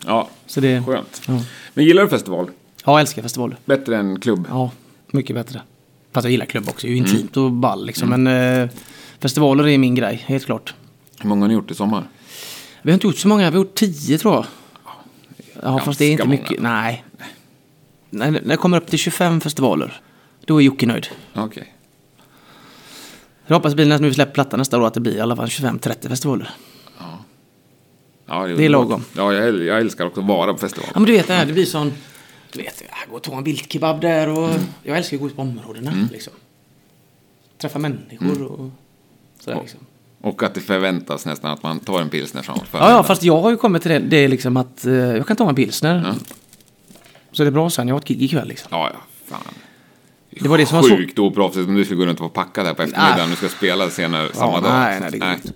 Ja, Så det... skönt. Ja. Men gillar du festival? Ja, jag älskar festivaler. Bättre än klubb? Ja, mycket bättre. Fast jag gillar klubb också, det är ju intimt och ball liksom. Men eh, festivaler är min grej, helt klart. Hur många har ni gjort i sommar? Vi har inte gjort så många, vi har gjort tio tror jag. Ja, fast det är inte Ganska mycket. Nej. När när det kommer upp till 25 festivaler, då är Jocke nöjd. Okej. Jag hoppas när vi släpper plattan nästa år att det blir i alla fall 25-30 festivaler. Ja, Det är lagom. Ja, jag, äl- jag älskar också att vara på festival. Ja men du vet det här, det blir sån... Du vet, jag går och tar en viltkebab där och... Jag älskar att gå ut på områdena liksom. Träffa människor och... Sådär liksom. Och att det förväntas nästan att man tar en pilsner framåt Ja, ja, fast jag har ju kommit till det, det är liksom att eh, jag kan ta en pilsner. Ja. Så det är bra sen, jag har ett gig ikväll liksom. Ja, ja, fan. Det var det som var så- Sjukt oproffsigt om du skulle gå runt och vara packad här på eftermiddagen. Ah. Du ska spela senare samma dag. nej, nej, det går inte.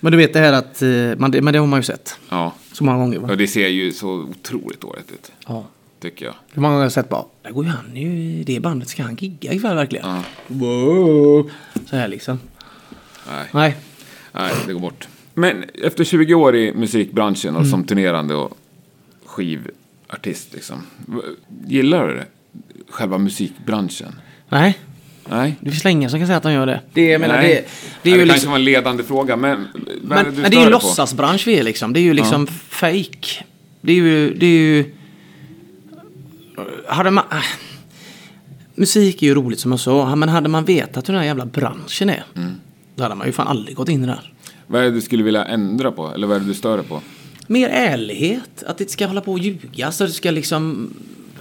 Men du vet det här att... eh, Man, men det har man ju sett. Ja. Så många gånger va? Och det ser ju så otroligt dåligt ut. Ja. Tycker jag. Hur många gånger har jag sett bara, där går ju han i det bandet, ska han gigga ikväll verkligen? Ja. Wow. Så här liksom. Nej. Nej. Nej, det går bort. Men efter 20 år i musikbranschen och Mm. som turnerande och skivartist liksom. Gillar du det? Själva musikbranschen? Nej, Nej? det finns ingen som kan säga att de gör det. Det, jag menar, Nej. det, det är Ja, ju det kanske liksom... var en ledande fråga, men... Men, men det är ju på? låtsasbransch vi är liksom. Det är ju liksom fake. Det är ju... Det är ju... Hade man... äh, Musik är ju roligt som jag sa, men hade man vetat hur den här jävla branschen är, Mm. Då hade man ju fan aldrig gått in i det här. Vad är det du skulle vilja ändra på? Eller vad är det du stör dig på? mer ärlighet. Att det inte ska hålla på och ljuga. Så det ska liksom... eh,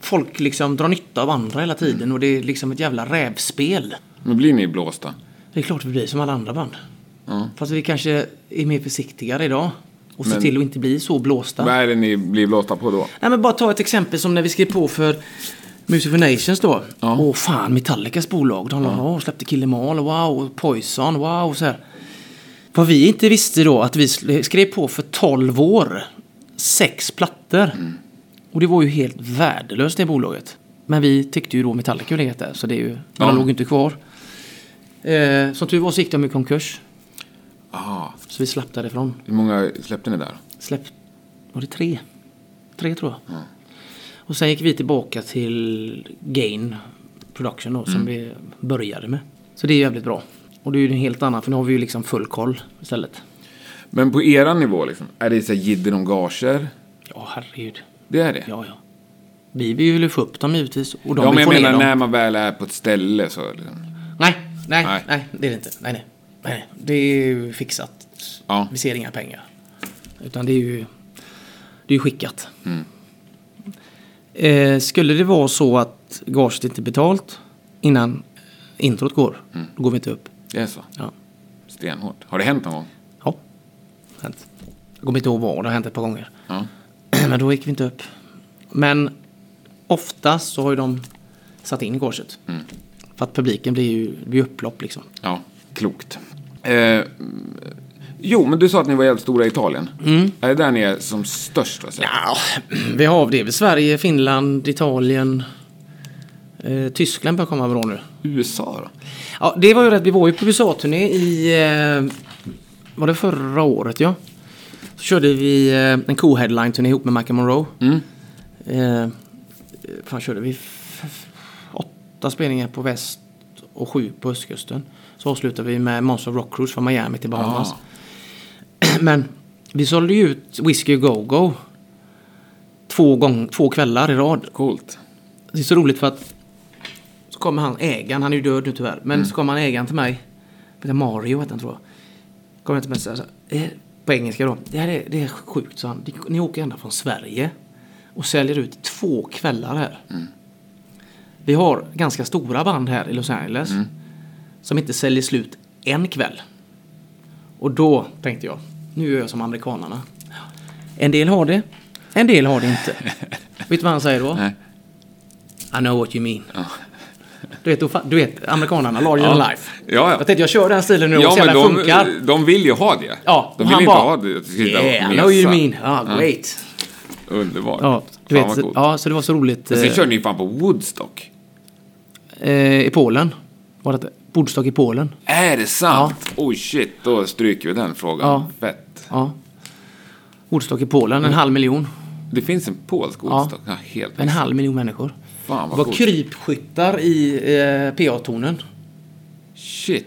Folk liksom drar nytta av andra hela tiden och det är liksom ett jävla rävspel. Men blir ni blåsta? Det är klart vi blir som alla andra band. Ja. Fast vi kanske är mer försiktigare idag. Och Men- till att inte bli så blåsta. Vad är det ni blir blåsta på då? Nej men bara ta ett exempel som när vi skrev på för Music for Nations då. Ja. Åh fan, Metallicas bolag. De ja. släppte Kill Em All, wow, Poison, wow. Så här. Vad vi inte visste då att vi skrev på för 12 år. Sex plattor. Och det var ju helt värdelöst det bolaget. Men vi tyckte ju då Metallica var det där, så det är ju, men Ja. de låg inte kvar. Eh, som tur var så gick de i konkurs. Aha. Så vi slapp därifrån. Hur många släppte ni där? Släpp... Var det tre? Tre tror jag. Och sen gick vi tillbaka till Gain Production då, som vi började med. Så det är jävligt bra. Och det är ju en helt annan, för nu har vi ju liksom full koll istället. Men på eran nivå liksom, är det så jidder om gager? Ja, herregud. Det är det? Ja, ja. Vi vill ju få upp dem givetvis. Och de ja, men jag menar när man väl är på ett ställe så liksom. Nej, nej, Nej. nej, det är det inte. Nej, nej. nej. Det är ju fixat. Ja. Vi ser inga pengar. Utan det är ju, det är ju skickat. Mm. Eh, skulle det vara så att gaget inte är betalt innan introt går, Mm. då går vi inte upp. Det är så? Ja. Stenhårt. Har det hänt någon gång? ja. Hänt. Jag kommer inte ihåg vad, det har hänt ett par gånger. Ja. [CLEARS THROAT] Men då gick vi inte upp. Men oftast så har ju de satt in gaget. Mm. För att publiken blir ju blir upplopp liksom. Ja, klokt. Eh, jo, men du sa att ni var jävligt stora i Italien. Är det där ni är som störst? Va? Ja, vi har det. Sverige, Finland, Italien. Eh, Tyskland börjar komma bra nu. USA då? Ja, det var ju rätt. Vi var ju på USA-turné i... Eh, var det förra året, ja? Så körde vi eh, en co-headline-turné ihop med Michael Monroe. Mm. Eh, fan körde vi åtta spelningar på väst och sju på östkusten. Så avslutade vi med Monster Rock Cruise från Miami till Bahamas. Ah. Men vi sålde ju ut Whiskey Go Go två, gång, två kvällar i rad. Coolt. Det är så roligt för att så kommer han ägaren, han är ju död nu tyvärr, men så kommer han ägaren till mig. Mario heter han tror jag. Kommer till mig och säger "Eh, på engelska då. Det här är, det är sjukt, så han. Ni åker ända från Sverige och säljer ut två kvällar här. Vi har ganska stora band här i Los Angeles som inte säljer slut en kväll. Och då tänkte jag, nu gör jag som amerikanarna. En del har det, en del har det inte. [LAUGHS] Vet du vad han säger då? Nej. I know what you mean. Du, vet, du vet, amerikanerna, larger than life. Ja, ja. Jag tänkte jag kör den stilen nu och Ja, ser men den funkar. de, vill ju ha det. Ja, de och vill han inte bara, ha det. och Yeah, I know you mean. Ja, great. Underbart. Ja, du Fan, vet, ja, så det var så roligt. Men sen eh, körde ni fan på Woodstock. eh, I Polen. Var det Bordstock i Polen. Är det sant? Oj shit, då stryker vi den frågan. Ja. Fett. Ja. Bordstock i Polen, en halv miljon. Det finns en polsk Woodstock. Ja. helt En halv miljon människor. Fan Det vad var coolt. krypskyttar i eh, PA-tornen. Shit.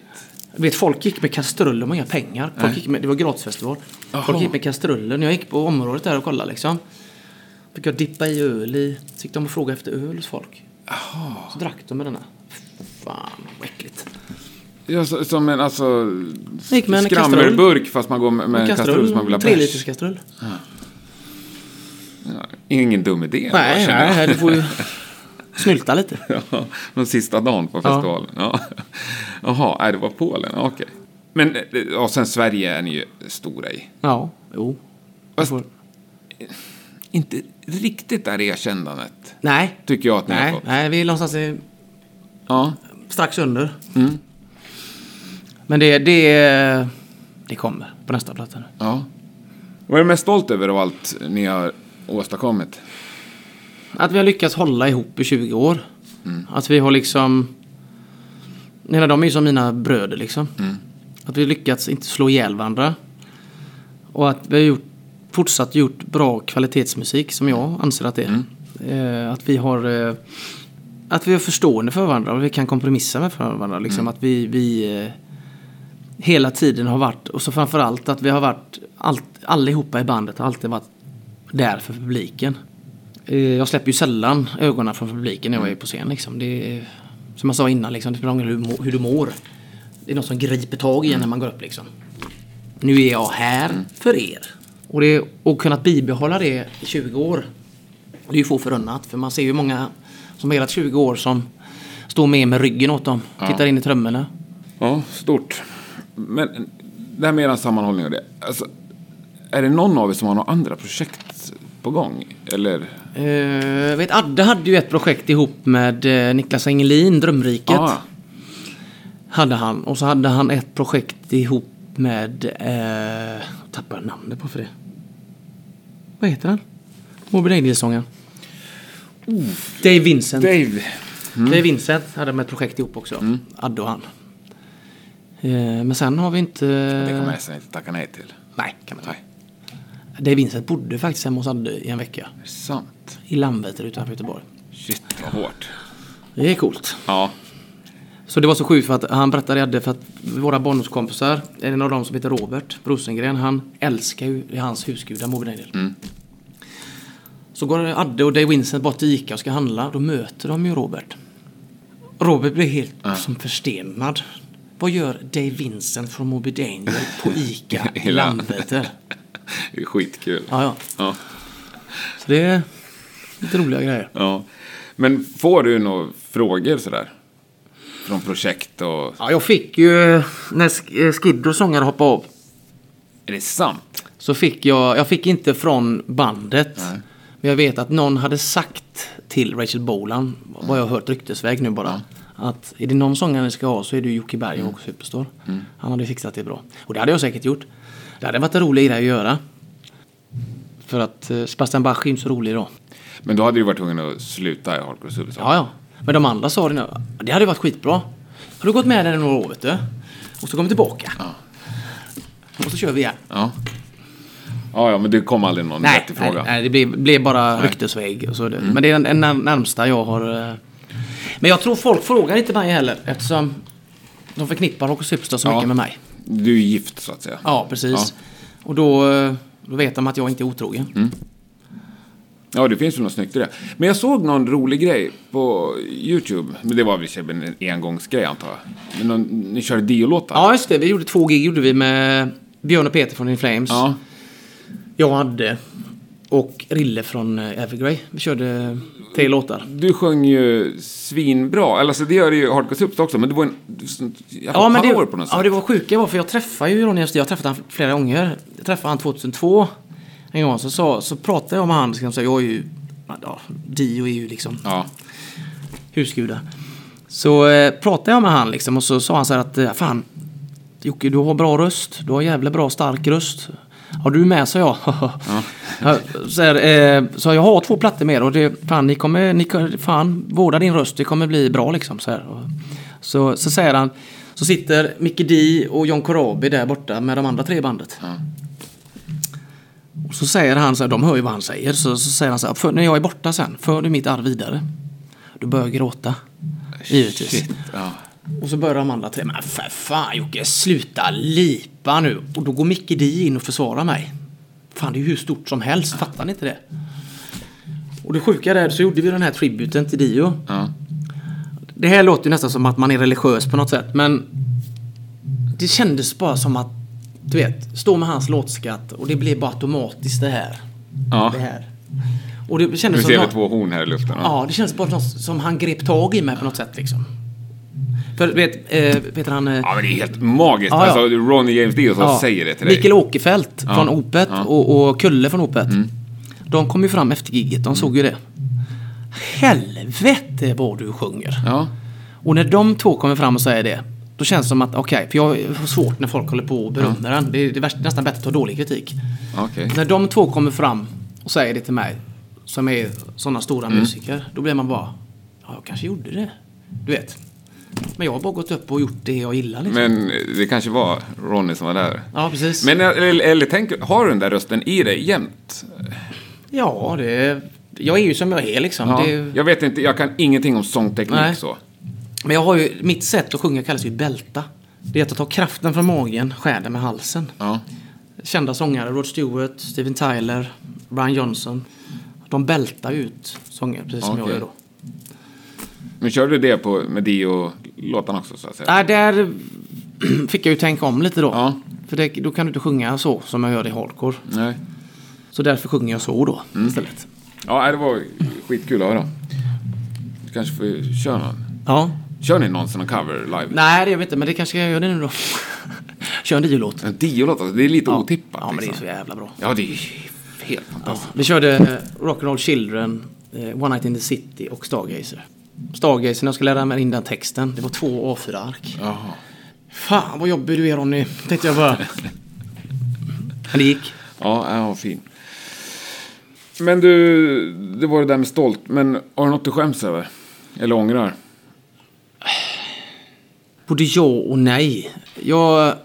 Du vet, folk gick med kastruller, de har inga pengar. Folk Nej. gick med, det var gratisfestival. Jaha. Folk gick med kastruller. När jag gick på området där och kollade liksom. Fick jag dippa i öl i. Så gick de och frågade efter öl hos folk. Så drack de med denna. Fan, vad äckligt. Ja, så, som en alltså... Skrammelburk fast man går med, med en kastrull som man vill ha tre bärs. liters kastrull. Ja, ingen dum idé. Nej, nej, du får ju [LAUGHS] snylta lite. Ja, den sista dagen på festivalen. Ja. Jaha, nej, det var Polen. Ja, Okej. Men eh, ja, sen Sverige är ni ju stora i. Ja, jo. Fast får- inte riktigt där erkännandet. Nej. Tycker jag att ni har Nej, fått. nej, vi är någonstans i, Ja. strax under. Mm. Men det, det, det kommer på nästa platta nu. ja. Vad är du mest stolt över av allt ni har åstadkommit? Att vi har lyckats hålla ihop i 20 år. Mm. Att vi har liksom... Menar, de är ju som mina bröder liksom. Mm. Att vi har lyckats inte slå ihjäl varandra. Och att vi har gjort, fortsatt gjort bra kvalitetsmusik som jag anser att det är. Mm. Eh, att vi har... Eh, att vi är förstående för varandra och vi kan kompromissa med för varandra. Liksom. Mm. Att vi, vi eh, hela tiden har varit, och så framförallt att vi har varit, allt, allihopa i bandet har alltid varit där för publiken. Eh, Jag släpper ju sällan ögonen från publiken när jag är på scen. Liksom. Det är, som jag sa innan, liksom, det spelar ingen roll hur, du mår. Det är något som griper tag i en när man går upp. Liksom. Nu är jag här för er. Och, det, och kunnat bibehålla det i 20 år. Det är ju få förunnat. För man ser ju många som har spelat 20 år som står med med ryggen åt dem. Tittar in i trummorna. Ja, stort. Men det här med er sammanhållning och det. Alltså, är det någon av er som har några andra projekt på gång? Eller? Uh, vet, Adde hade ju ett projekt ihop med eh, Niklas Engelin, Drömriket. Ja, Hade han. Och så hade han ett projekt ihop med... Uh, tappar namnet på för det. Vad heter han? Moby Daniel-sången. Dave Vincent. Dave. Dave Vincent hade med ett projekt ihop också. Adde och han. Eh, men sen har vi inte... Det kommer jag inte tacka nej till. Nej, kan man inte. Dave Vincent bodde faktiskt hemma hos Adde i en vecka. Är det sant? I Landvetter utanför Göteborg. Shit, vad hårt. Det är coolt. Ja. Så det var så sjukt för att han berättade Adde för att våra barndomskompisar, en av dem som heter Robert Rosengren, han älskar ju det hans husgudar Moby Daniel. Så går Adde och Dave Vincent bort till Ica och ska handla. Då möter de ju Robert. Robert blir helt som förstenad. Vad gör Dave Vincent från Moby Daniel på Ica [LAUGHS] i Landvetter? [LAUGHS] Det är skitkul. Ja, ja. Ja. Så det är lite roliga grejer. ja. Men får du några frågor sådär? Från projekt och... Ja, jag fick ju, när eh, Skid och sångare hoppade av, Är det sant? så fick jag, jag fick inte från bandet. Nej. Men jag vet att någon hade sagt till Rachel Bolan, vad jag har hört ryktesväg nu bara. Att är det någon sångare ni ska ha så är det Jocke Berg och Superstore. Han hade fixat det bra. Och det hade jag säkert gjort. Det hade varit en rolig grej att göra. För att eh, Sebastian Bach är ju så rolig då. Men då hade du varit tvungen att sluta i Hardcore Superstar. Ja, ja. Men de andra sa det nu. Det hade varit skitbra. Har du gått med i några år vet du? Och så kommer tillbaka. Och så kör vi igen. Ja. Ja, ja, men det kom aldrig någon Nej, vettig nej, fråga. nej, det blev, blev bara ryktesväg. Och så det. Men det är den, den när- närmsta jag har... Men jag tror folk frågar inte mig heller eftersom de förknippar Rock Superstar så mycket med mig. Du är gift så att säga. Ja, precis. Och då, då vet de att jag inte är otrogen. Ja, det finns ju något snyggt i det. Men jag såg någon rolig grej på YouTube. Men det var väl en engångsgrej antar jag. Men någon, ni körde Dio-låtar? Ja, just det. Vi gjorde två gig gjorde vi med Björn och Peter från In Flames. Ja. Jag hade och Rille från eh, Evergrey. Vi körde tre låtar. Du sjöng ju svinbra. Eller alltså det gör ju Hardcore Superstar också. Men det var en jävla Ja, men power det, på något ja, sätt. det var sjuka var för jag träffade ju Ronny Öster. Jag har träffat honom flera gånger. Jag träffade honom 2002. En gång så, så, så pratade jag med honom. Liksom, så jag är ju... Ja, Dio är ju liksom Ja. husgudar. Så eh, pratade jag med han liksom och så sa han så här att eh, fan Jocke du har bra röst. Du har jävla bra stark röst. Har du med sa jag. [LAUGHS] Ja, så, här, eh, så jag har två plattor med och det, fan ni kommer, ni, fan vårda din röst. Det kommer bli bra liksom. Så, här. Så, så säger han så sitter Micke D och John Corabi där borta med de andra tre bandet. Och så säger han så här, de hör ju vad han säger. Så, så säger han så här, för, när jag är borta sen, för du mitt arv vidare. Du börjar gråta. Givetvis. Shit. Ja. Och så börjar de andra tre, men för fan Jocke, sluta lipa nu. Och då går Micke D in och försvarar mig. Fan, det är ju hur stort som helst, fattar ni inte det? Och det sjuka är, så gjorde vi den här tributen till Dio. Ja. Det här låter ju nästan som att man är religiös på något sätt, men det kändes bara som att, du vet, stå med hans låtskatt och det blev bara automatiskt det här. Ja. Det här. Och det Nu kändes som... ser vi två horn här i luften. Ja, det känns bara som han grep tag i mig på något sätt liksom. För vet, eh, vet han... Eh, Ja, men det är helt magiskt. Ja, ja. Alltså, Ronny James Dio som ja, säger det till dig. Mikael Åkerfeldt Ja. från Opet. Mm. och, och Kulle från Opet. De kom ju fram efter giget, de såg ju det. Helvete vad du sjunger. Ja. Och när de två kommer fram och säger det, då känns det som att, okej, för jag har svårt när folk håller på och berömmer den. Det är, det är nästan bättre att ta dålig kritik. Okej. När de två kommer fram och säger det till mig, som är sådana stora Mm. musiker, då blir man bara, ja, jag kanske gjorde det. Du vet. Men jag har bara gått upp och gjort det jag gillar liksom. Men det kanske var Ronny som var där. ja, precis. Men eller, eller tänk, har du den där rösten i dig jämt? Ja, det... Jag är ju som jag är liksom. Ja. Det, Jag vet inte, jag kan ingenting om sångteknik Nej. så. men jag har ju... Mitt sätt att sjunga kallas ju bälta. Det är att ta kraften från magen, skär med halsen. Ja. Kända sångare, Rod Stewart, Steven Tyler, Brian Johnson. De bältar ut sånger, precis som jag Okej. gör då. Men kör du det på, med Dio-låtarna också så att säga? Nej, där [CLEARS THROAT] fick jag ju tänka om lite då. Ja. För det, då kan du inte sjunga så som jag gör i hardcore. Nej. Så därför sjunger jag så då Mm. istället. Ja, det var skitkul att höra. Du kanske får köra någon. Ja. Kör ni någonsin någon cover live? Nej, det gör vi inte, men det kanske jag gör det nu då. [LAUGHS] Kör en Dio-låt. En Dio-låt, alltså, det är lite otippat. Ja, men det är liksom. så jävla bra. Ja, det är helt fantastiskt. Vi körde eh, Rock'n'Roll Children, eh, One Night in the City och Stargazer. Stargazer, när jag skulle lära mig in den texten, det var två A4-ark. Jaha. Fan vad jobbig du är Ronny, tänkte jag bara. Men det gick. Ja, ja, fin. Men du, det var det där med stolt. Men har du något du skäms över? Eller ångrar? Både ja och nej. Jag...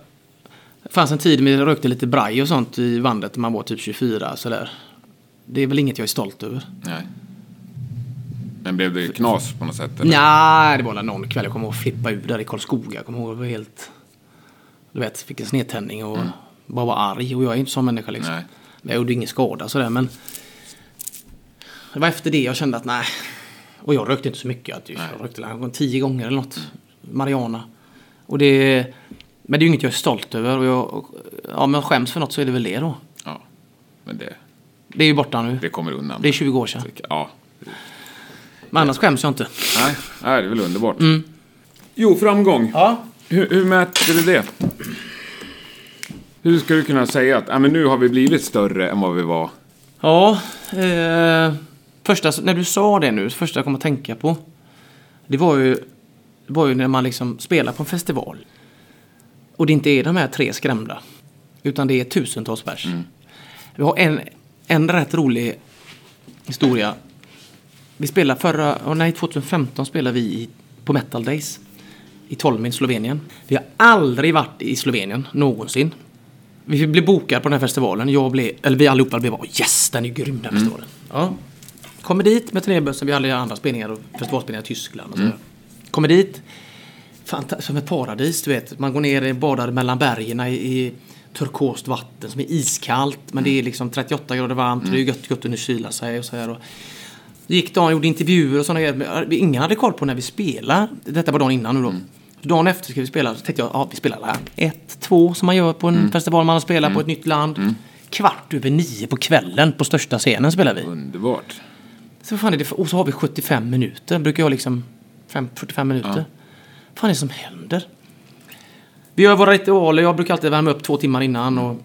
Det fanns en tid när jag rökte lite braj och sånt i bandet när man var typ 24 sådär. Det är väl inget jag är stolt över. Nej. Men blev det knas på något sätt? Eller? Nej, det var väl någon kväll jag kommer ihåg flippa ur där i Karlskoga. Jag kommer ihåg det var helt... Du vet, fick en snedtändning och bara var arg. Och jag är inte sån människa liksom. Nej. Jag gjorde ingen skada sådär men... Det var efter det jag kände att nej. Och jag rökte inte så mycket. Att jag rökte kanske tio gånger eller något. Mariana. Och det... Men det är ju inget jag är stolt över. Och jag, och, ja, men jag skäms för något så är det väl det då. Ja. Men det, Det är ju borta nu. det kommer undan. Det är 20 år sedan. Ja. Men annars skäms jag inte. Nej, nej, det är väl underbart. Jo, framgång. Ja. Hur, hur mäter du det? Hur ska du kunna säga att ja, men nu har vi blivit större än vad vi var? Ja, eh, första, när du sa det nu, första jag kom att tänka på. Det var ju, det var ju när man liksom spelar på en festival. Och det inte är de här tre skrämda. Utan det är tusentals pers. Vi har en, en rätt rolig historia. Vi spelade förra, och nej 2015 spelade vi i, på Metal Days. I Tolmin, Slovenien. Vi har aldrig varit i Slovenien, någonsin. Vi blev bokade på den här festivalen. Jag blev, eller vi allihopa blev bara yes, den är ju grym den här festivalen. Ja. Kommer dit med turnébussen, vi hade andra spelningar och festivalspelningar i Tyskland och sådär. Kommer dit, som ett paradis du vet. Man går ner och badar mellan bergen i, i turkost vatten som är iskallt. Men det är liksom 38 grader varmt, det är gött, gött att kyla sig och så här. Och gick dagen, gjorde intervjuer och sådana grejer. Ingen hade koll på när vi spelar. Detta var dagen innan nu då. Dagen efter ska vi spela, så tänkte jag, ja vi spelar där. Ett, två som man gör på en festival man spelar på ett nytt land. Kvart över nio på kvällen på största scenen spelar vi. Underbart. Så vad fan är det för, och så har vi 75 minuter. Brukar jag liksom, fem- 45 minuter. Ja. Vad fan är det som händer? Vi gör våra ritualer. Jag brukar alltid värma upp två timmar innan. Och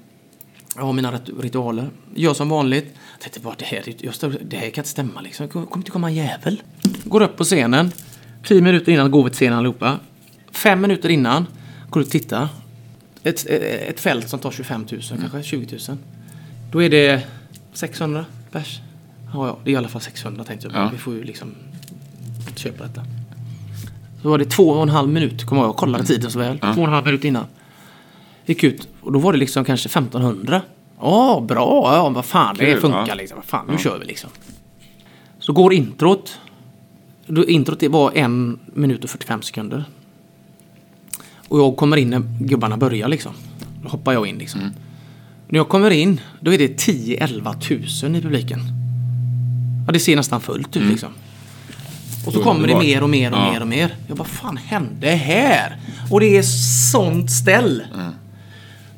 jag har mina rit- ritualer. Gör som vanligt. Jag tänkte bara, det här, jag stod, det här kan inte stämma liksom. Det kommer inte komma en jävel. Går upp på scenen. 10 minuter innan går vi till scenen allihopa. Fem minuter innan går ut och tittar. Ett, ett, fält som tar 25 000, kanske 20 000. Då är det 600 pers. Ja, ja, det är i alla fall 600 tänkte jag. Ja. Vi får ju liksom köpa detta. Så var det två och en halv minut, kommer jag ihåg. Kollade tiden så väl. Två och en halv minut innan. Gick ut och då var det liksom kanske 1500. Ja, bra. Ja, vad fan, det Kul, funkar ja. liksom. Vad fan, nu kör vi liksom. Så går introt. Då, introt det var en minut och 45 sekunder. Och jag kommer in när gubbarna börjar liksom. Då hoppar jag in liksom. När jag kommer in, då är det 10-11 tusen i publiken. Ja, det ser nästan fullt ut liksom. Och så kommer det mer och mer och Ja. mer och mer. Jag bara, fan hände här? Och det är sånt ställ.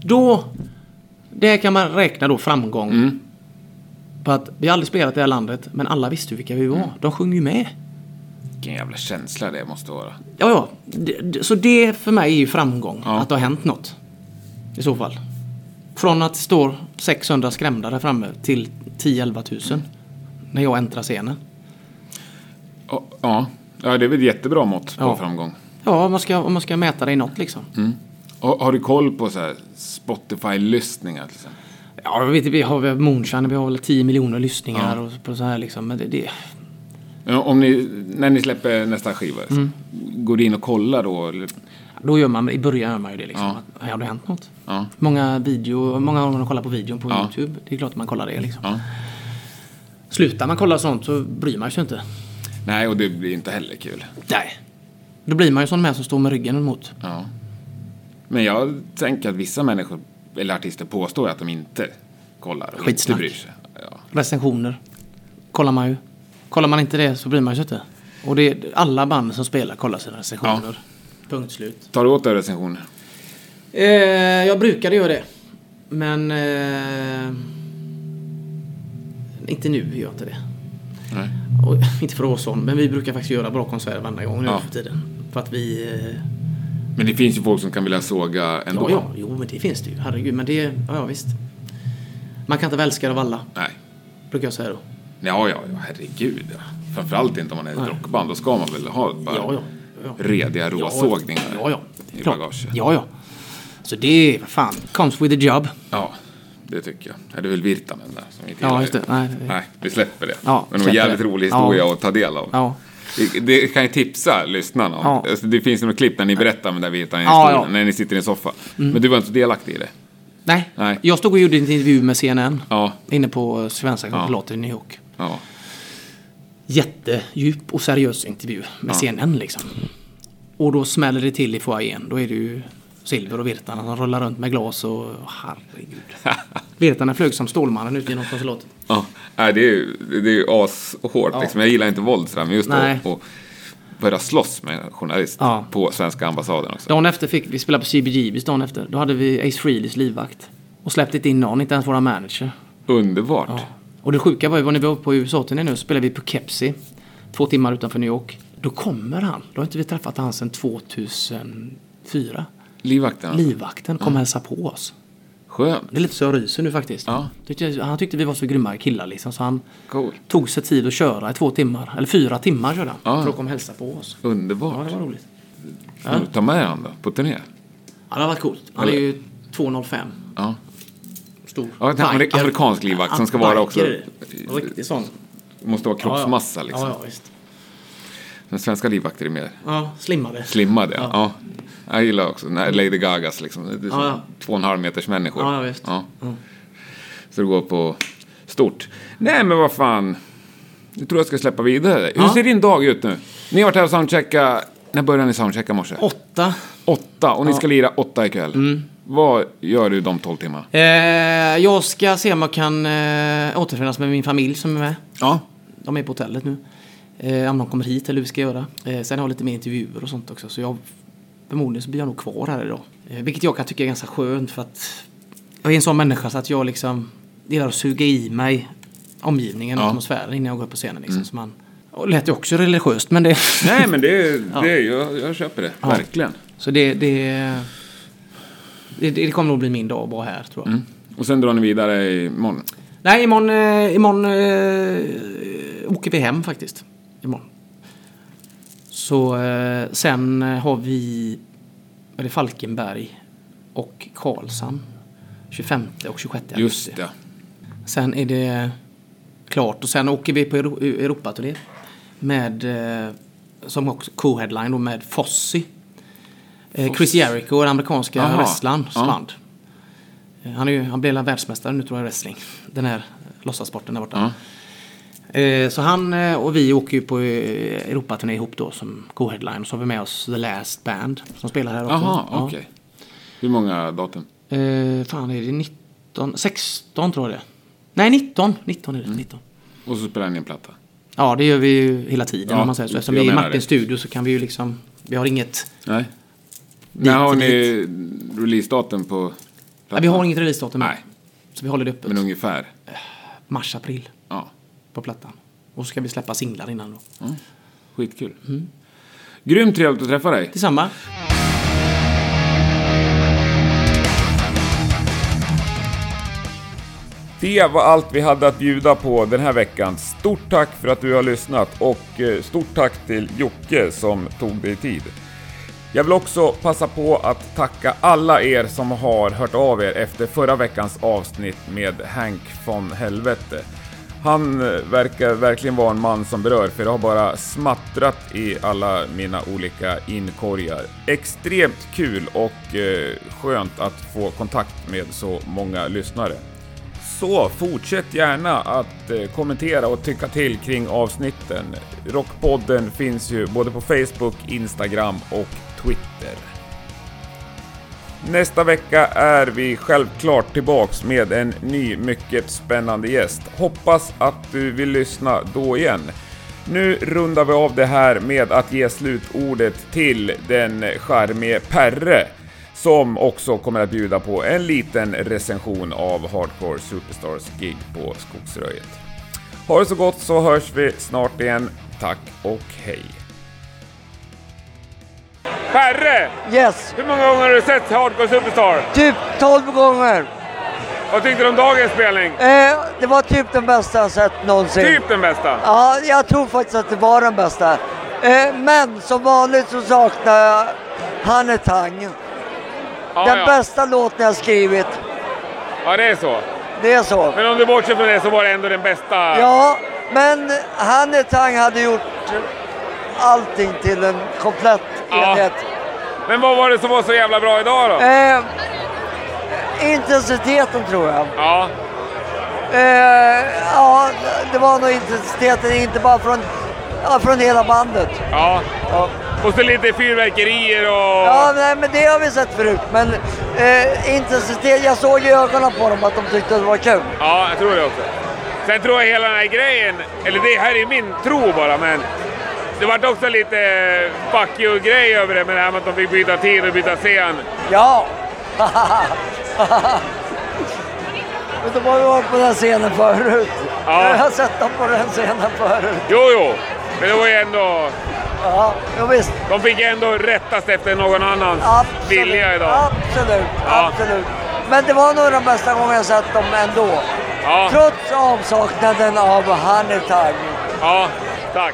Då, det här kan man räkna då framgång. På att vi har aldrig spelat i det här landet, men alla visste ju vilka vi var. De sjöng ju med. Vilken jävla känsla det måste vara. Ja, ja. Det- Så det för mig är ju framgång. Ja. Att det har hänt något. I så fall. Från att det står 600 skrämda där framme till 10-11 tusen. När jag äntrar scenen. Ja, Ja, det är väl ett jättebra mått på Ja. framgång. Ja, om man ska, om man ska mäta det i något liksom. Har, har du koll på här Spotify-lyssningar exempel? Ja, vi, vet, vi har vi har Moonshine, vi har väl 10 miljoner lyssningar och på så här liksom. Men det, det, Ja, Om ni, när ni släpper nästa skiva, Mm. går du in och kollar då? Eller? då gör man, i början gör man ju det liksom. Ja. Har det hänt något? Ja. Många video, många gånger kollar på videon på Ja. YouTube. Det är klart att man kollar det liksom. Ja. Slutar man kolla sånt så bryr man sig inte. Nej, och det blir inte heller kul. Nej. Då blir man ju sån med som står med ryggen emot. Ja. Men jag tänker att vissa människor, eller artister, påstår att de inte kollar och inte Skitsnack. bryr sig. Ja. Recensioner. Kollar man ju. Kollar man inte det så bryr man sig inte. Och det är alla band som spelar kollar sina recensioner. Punkt slut. Tar du åt dig recensioner? Eh, jag brukade göra det. Men... Eh, inte nu gör jag inte det. Nej. Och, [LAUGHS] inte för att vara sån, men vi brukar faktiskt göra bra konserter varje gång nu Ja. för tiden. För att vi... eh, Men det finns ju folk som kan vilja såga ändå. Ja, ja, jo men det finns det ju. Herregud, men det... Ja, ja visst. Man kan inte vara älskad av alla, Nej. brukar jag säga då. Ja, ja, ja, herregud. Framförallt inte om man är ett rockband. Då ska man väl ha ett par Ja, ja. ja. rediga Ja, råsågningar Ja, ja. i bagaget. Ja, ja. Så det är, fan, comes with a job. Ja, det tycker jag. Ja, Det är väl Virtanen där som inte Ja, just ju. det. Nej, Nej, vi släpper det. Ja, Men det var en jävligt rolig historia Ja. att ta del av. Ja. Det, kan jag tipsa lyssnarna om. Ja. Alltså, det finns några klipp när ni berättar om den där Ja, historien. ja. Mm. När ni sitter i en soffa. Men du var inte delaktig i det? Nej. Nej. jag stod och gjorde en intervju med CNN. Ja. Inne på svenska Ja. konsulatet i New York. Ja. Jättedjup och seriös intervju med Ja. CNN liksom. Och då smäller det till i foajén. Då är det ju Silver och Virtanen som rullar runt med glas och herregud. [LAUGHS] Virtanen flög som Stålmannen ut genom konsulatet. Ja, nej, det är ju det är ju ashårt Ja. liksom. Jag gillar inte våld sådär, men just Nej. att att börja slåss med en journalist Ja. på svenska ambassaden också. Dagen efter fick vi spela på CBGBs dagen efter. Då hade vi Ace Frehleys livvakt. Och släppte inte in någon, inte ens våra manager. Underbart. Ja. Och det sjuka var ju när vi var på USA-turné nu så spelade vi på Kepsi. Två timmar utanför New York. Då kommer han. Då har inte vi träffat han sedan 2004. Livvakten. Livvakten kom och hälsade på oss. Skönt. Det är lite så jag ryser nu faktiskt. Ja. Tyckte, han tyckte vi var så grymma killar liksom. Så han Cool. tog sig tid att köra i två timmar. Eller fyra timmar körde han. Ja. För att komma och hälsa på oss. Underbart. Ja, det var roligt. Du Ta med honom då, på turné. Ja, det varit coolt. Han är ju 2,05. Ja. Stor. Ja, en ameri- Biker. amerikansk livvakt som ska Ja, vara också-. Riktig sån. Måste vara kroppsmassa ja, liksom. Ja, ja, visst. Den svenska livvakter är mer Ja, slimmade. slimmade. Ja. Ja. Jag gillar också när Lady Gagas liksom. Det är Ja, två och en halv meters människor. Ja, visst. Ja. Ja. Så det går på stort. Nej men vad fan. Jag tror jag ska släppa vidare. Hur ser din dag ut nu? Ni har varit här och soundcheckat. När började ni soundchecka i morse? Åtta. Åtta. Och ni ska lira åtta ikväll. Mm. Vad gör du de tolv timmarna? Eh, jag ska se om jag kan eh, återförenas med min familj som är med. Ja. De är på hotellet nu. Eh, om de kommer hit eller hur vi ska göra. Eh, sen har jag lite mer intervjuer och sånt också. Så jag, förmodligen så blir jag nog kvar här idag. Eh, vilket jag kan tycka är ganska skönt för att jag är en sån människa så att jag liksom gillar att suga i mig omgivningen och Ja. atmosfären innan jag går upp på scenen. Liksom, så man, och lät ju också religiöst men det... Nej men det, [LAUGHS] det jag, jag köper det. Ja. Verkligen. så det, det, det, det kommer nog bli min dag att vara här tror jag. Mm. Och sen drar ni vidare imorgon. Nej, imorgon, eh, imorgon eh, åker vi hem faktiskt. Imorgon. Så eh, sen eh, har vi det Falkenberg och Karlshamn. 25 och 26 augusti. Just det. Sen är det klart och sen åker vi på Euro Europaturné. Med, eh, som också co-headline då med Fossi. Eh, Chris Jericho, den amerikanska wrestlern, ja. band. Han, är ju, han blev världsmästare nu tror jag i wrestling. Den här låtsassporten där borta. Ja. Eh, så han eh, och vi åker ju på eh, Europaturné ihop då som co-headline. Så har vi med oss The Last Band som spelar här också. Jaha, Ja. okej. Hur många datum? Eh, fan är det 19? 16 tror jag det. Nej 19. 19 är det. 19. Och så spelar ni en platta. Ja det gör vi ju hela tiden Ja, om man säger så. Eftersom vi är i Martins det. studio så kan vi ju liksom. Vi har inget. Nej. När har ni releasedatum på Ja, plattan? vi har inget releasedatum. Nej, Så vi håller det öppet. men ungefär. Mars, april Ja, på plattan. Och så ska vi släppa singlar innan då. skitkul. Mm. Grymt trevligt att träffa dig. Detsamma. Det var allt vi hade att bjuda på den här veckan. Stort tack för att du har lyssnat och eh, stort tack till Jocke som tog dig tid. Jag vill också passa på att tacka alla er som har hört av er efter förra veckans avsnitt med Hank von Helvete. Han eh, verkar verkligen vara en man som berör för det har bara smattrat i alla mina olika inkorgar. Extremt kul och eh, skönt att få kontakt med så många lyssnare. Så fortsätt gärna att eh, kommentera och tycka till kring avsnitten. Rockpodden finns ju både på Facebook, Instagram och Twitter. Nästa vecka är vi självklart tillbaks med en ny mycket spännande gäst. Hoppas att du vill lyssna då igen. Nu rundar vi av det här med att ge slutordet till den charmige Perre som också kommer att bjuda på en liten recension av Hardcore Superstars gig på Skogsröjet. Ha det så gott så hörs vi snart igen. Tack och hej. Perre! Yes, Hur många gånger har du sett Hardcore Superstar? typ 12 gånger. Vad tyckte du om dagens spelning? Eh, det var typ den bästa jag sett någonsin. Typ den bästa? Ja, jag tror faktiskt att det var den bästa. Eh, men som vanligt så saknar jag Hanne Tang. Ja, den ja. bästa låten jag skrivit. ja, det är så. Det är så. Men om du bortser från det så var det ändå den bästa. Ja, men Hanne Tang hade gjort allting till en komplett Ja. enhet. Men vad var det som var så jävla bra idag då? Eh, intensiteten tror jag. Ja, Eh, ja, det var nog intensiteten, inte bara från, ja, från hela bandet. ja. Ja. Och så lite fyrverkerier och... Ja, nej, men det har vi sett förut. Men eh, intensitet, jag såg i ögonen på dem att de tyckte att det var kul. Ja, jag tror det också. Sen tror jag hela den här grejen, eller det här är min tro bara, men det vart också lite fuck you-grej över det med det här med att de fick byta tid och byta scen. Ja! Har ju varit på den scenen förut. Ja. Jag har sett dem på den scenen förut. Jo, jo, men det var ju ändå... Ja, jo, visst. De fick ändå rättas efter någon annans Absolut. vilja idag. Absolut, Ja. absolut. Men det var nog den bästa gången jag sett dem ändå. Ja, Trots avsaknaden av Honey Tang. ja, tack.